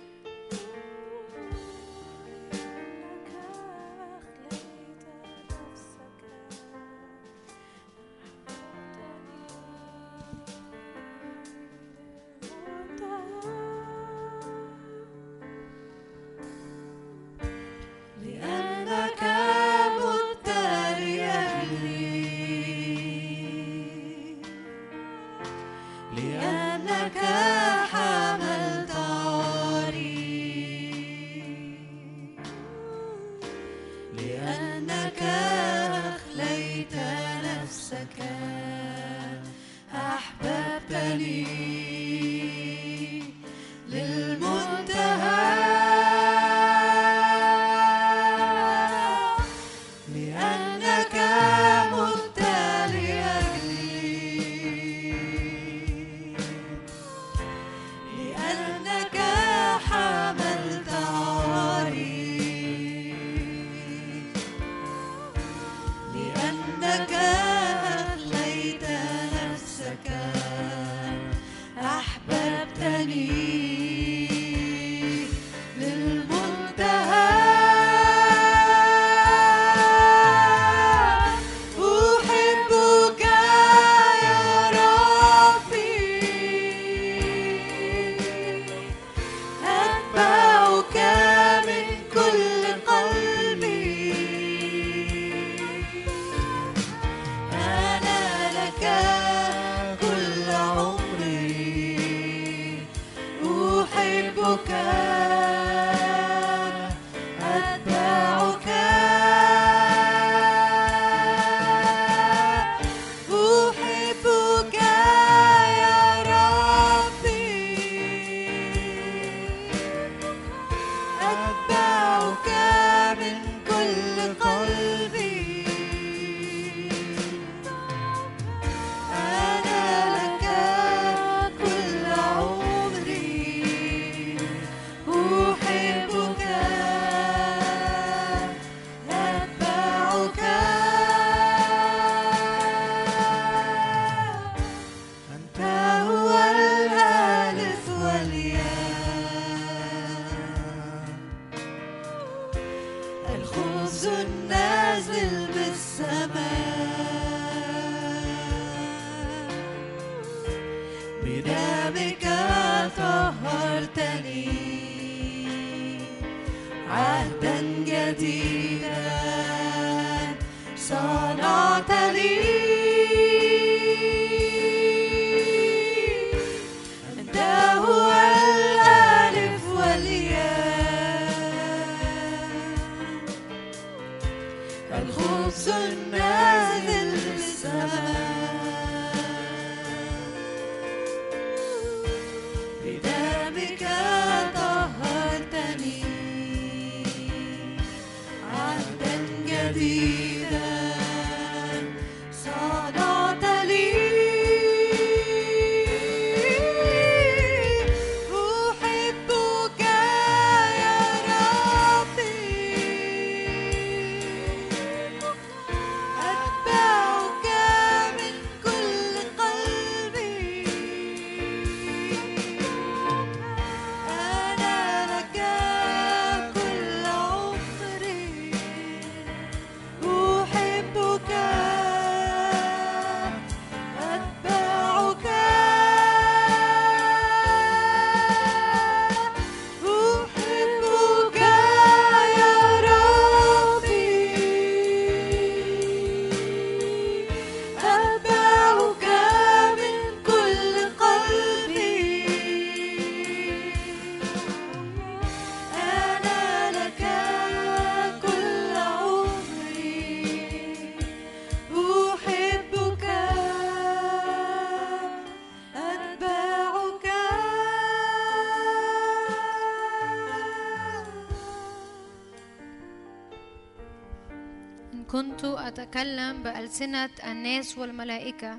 [SPEAKER 1] أتكلم بألسنة الناس والملائكة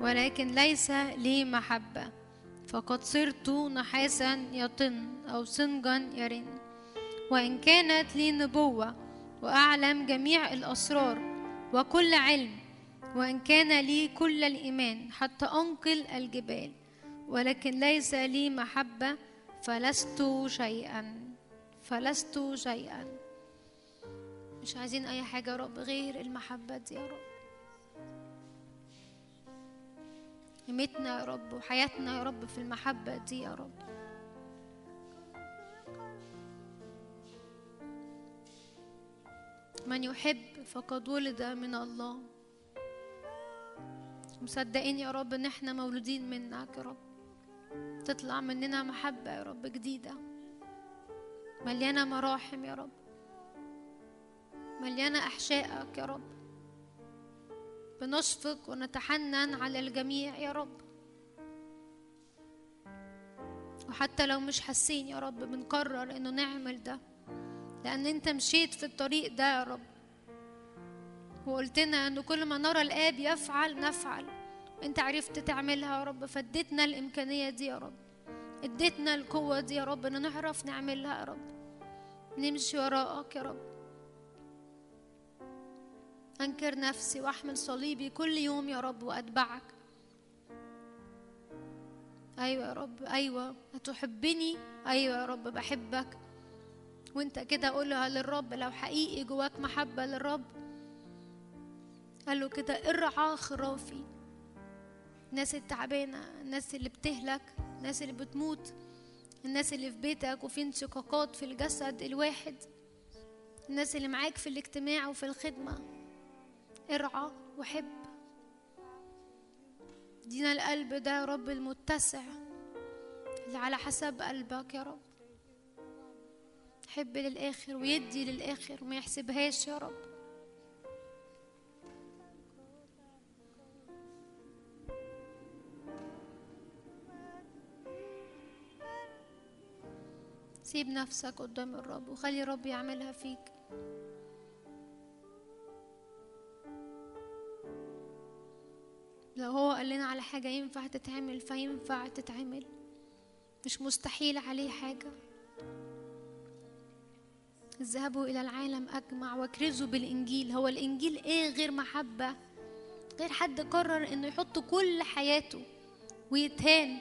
[SPEAKER 1] ولكن ليس لي محبة. فقد صرت نحاسا يطن أو صنجا يرن. وإن كانت لي نبوة وأعلم جميع الأسرار وكل علم وإن كان لي كل الإيمان حتى أنقل الجبال ولكن ليس لي محبة فلست شيئا. فلست شيئا. مش عايزين أي حاجة يا رب غير المحبة دي يا رب. قيمتنا يا رب وحياتنا يا رب في المحبة دي يا رب. من يحب فقد ولد من الله. مصدقين يا رب إن إحنا مولودين منك يا رب. تطلع مننا محبة يا رب جديدة. مليانة مراحم يا رب.
[SPEAKER 4] مليانة أحشائك يا رب. بنشفق ونتحنن على الجميع يا رب. وحتى لو مش حاسين يا رب بنقرر إنه نعمل ده. لأن أنت مشيت في الطريق ده يا رب. وقلت لنا إنه كل ما نرى الآب يفعل نفعل. أنت عرفت تعملها يا رب. فاديتنا الإمكانية دي يا رب. اديتنا القوة دي يا رب ان نعرف نعملها يا رب. نمشي وراءك يا رب. أنكر نفسي وأحمل صليبي كل يوم يا رب وأتبعك. أيوه يا رب أيوه. هتحبني؟ أيوه يا رب بحبك. وأنت كده قولها للرب لو حقيقي جواك محبة للرب. قال له كده ارعى خرافي الناس التعبانة الناس اللي بتهلك الناس اللي بتموت الناس اللي في بيتك وفي انشقاقات في الجسد الواحد الناس اللي معاك في الاجتماع وفي الخدمة. ارعى وحب. دينا القلب ده يا رب المتسع اللي على حسب قلبك يا رب. حب للآخر ويدي للآخر وما يحسبهاش يا رب. سيب نفسك قدام الرب وخلي الرب يعملها فيك. لو هو قال لنا على حاجة ينفع تتعمل فينفع تتعمل. مش مستحيل عليه حاجة. اذهبوا إلى العالم أجمع واكرزوا بالإنجيل. هو الإنجيل إيه غير محبة؟ غير حد قرر إنه يحط كل حياته ويتهان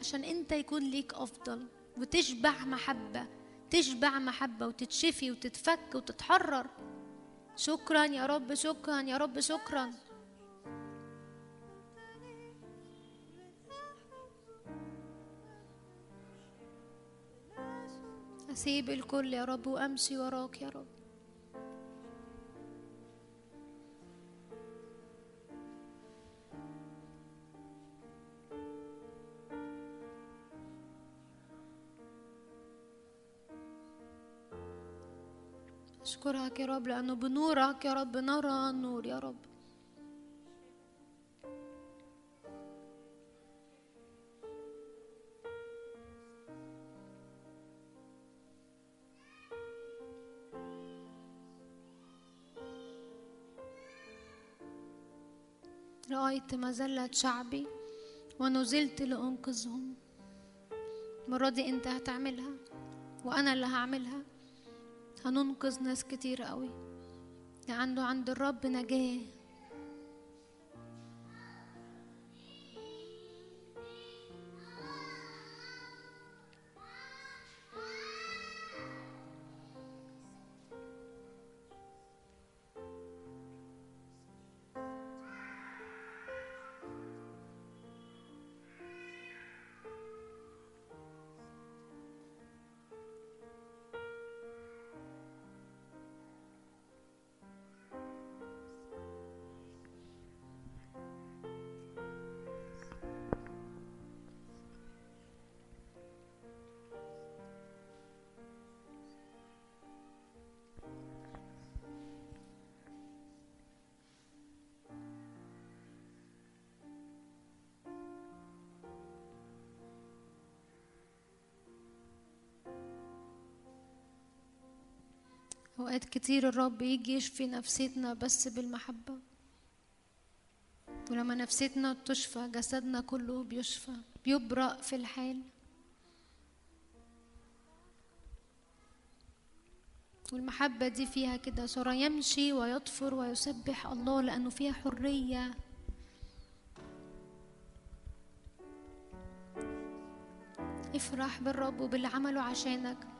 [SPEAKER 4] عشان أنت يكون ليك أفضل وتشبع محبة تشبع محبة وتتشفي وتتفك وتتحرر. شكرا يا رب شكرا يا رب شكرا. أسيب الكل يا رب وأمشي وراك يا رب. أشكرك يا رب لأنه بنورك يا رب نرى النور يا رب. رأيت مذلة شعبي ونزلت لأنقذهم. المرة دي أنت هتعملها وأنا اللي هعملها. هننقذ ناس كتير قوي. عنده عند الرب نجاة. أوقات كتير الرب يجي يشفي نفسيتنا بس بالمحبة. ولما نفسيتنا تشفى جسدنا كله بيشفى بيبرأ في الحال. والمحبة دي فيها كده صار يمشي ويطفر ويسبح الله لأنه فيها حرية. افرح بالرب وباللي عمله عشانك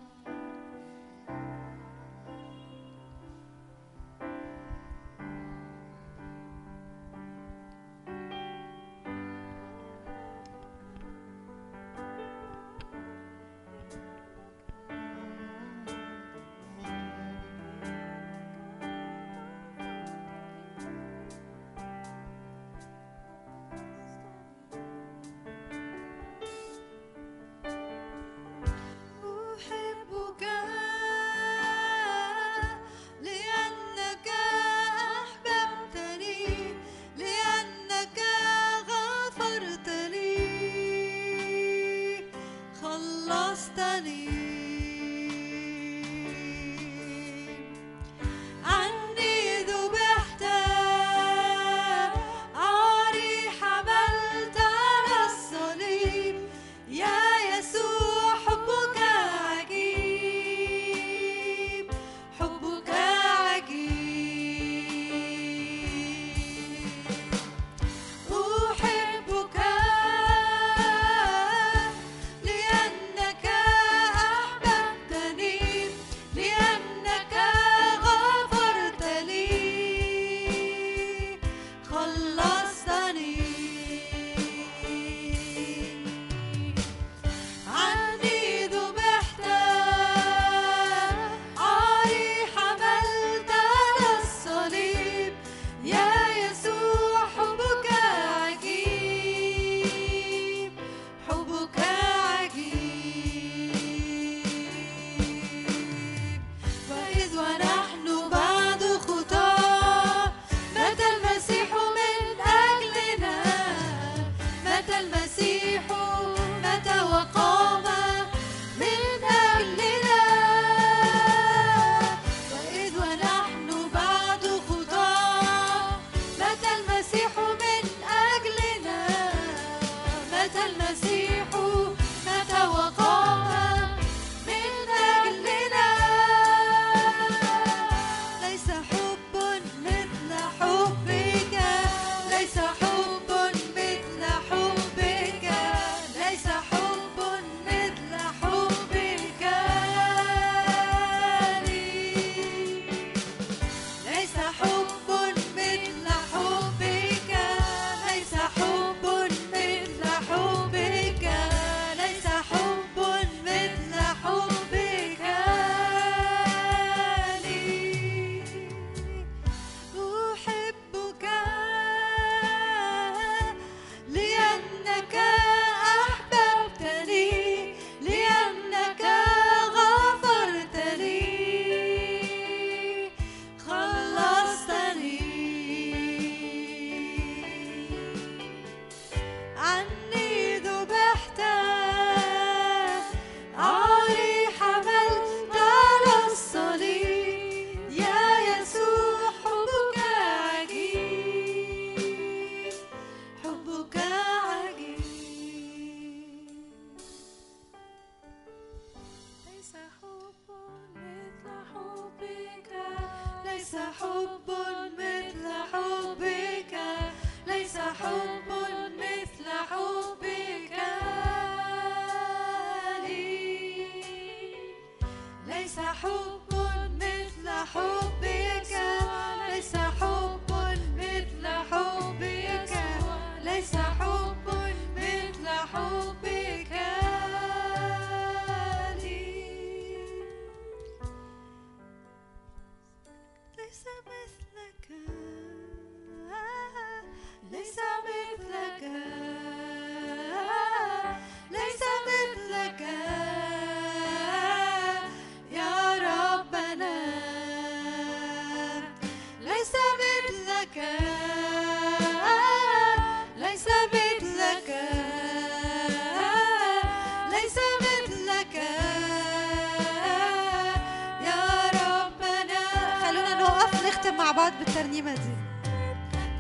[SPEAKER 6] بالترنيمة دي.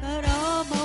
[SPEAKER 1] كرامة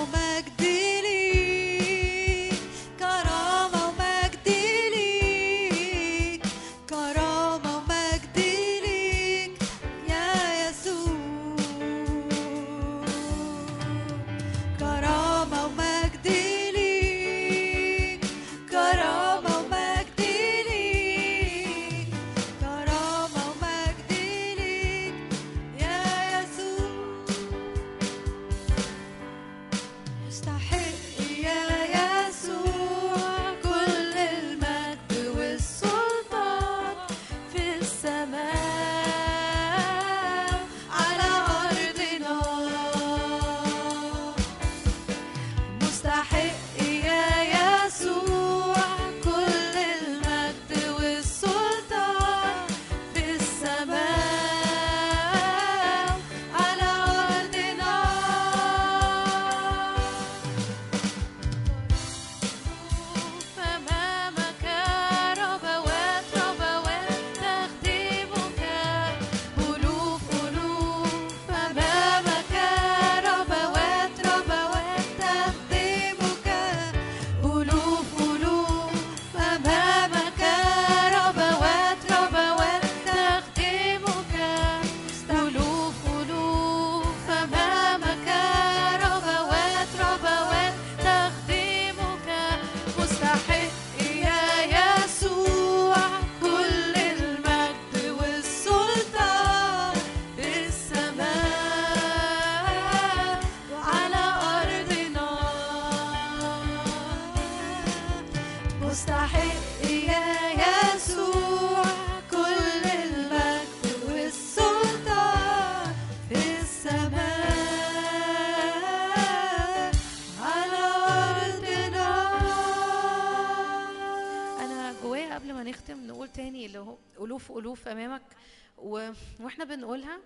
[SPEAKER 3] وإحنا بنقولها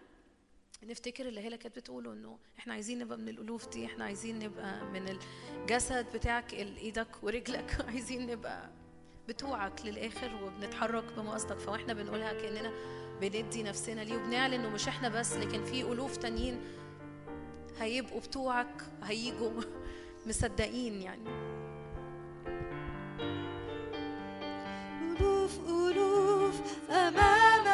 [SPEAKER 3] نفتكر اللي هيلا كانت بتقوله إنه إحنا عايزين نبقى من الألوف دي إحنا عايزين نبقى من الجسد بتاعك إيدك ورجلك عايزين نبقى بتوعك للآخر وبنتحرك بمقصدك. فاحنا بنقولها كأننا بندي نفسنا ليه. وبنعلن إنه مش إحنا بس لكن في ألوف تانيين هيبقوا بتوعك هيجوا مصدقين يعني.
[SPEAKER 1] ألوف ألوف أمامك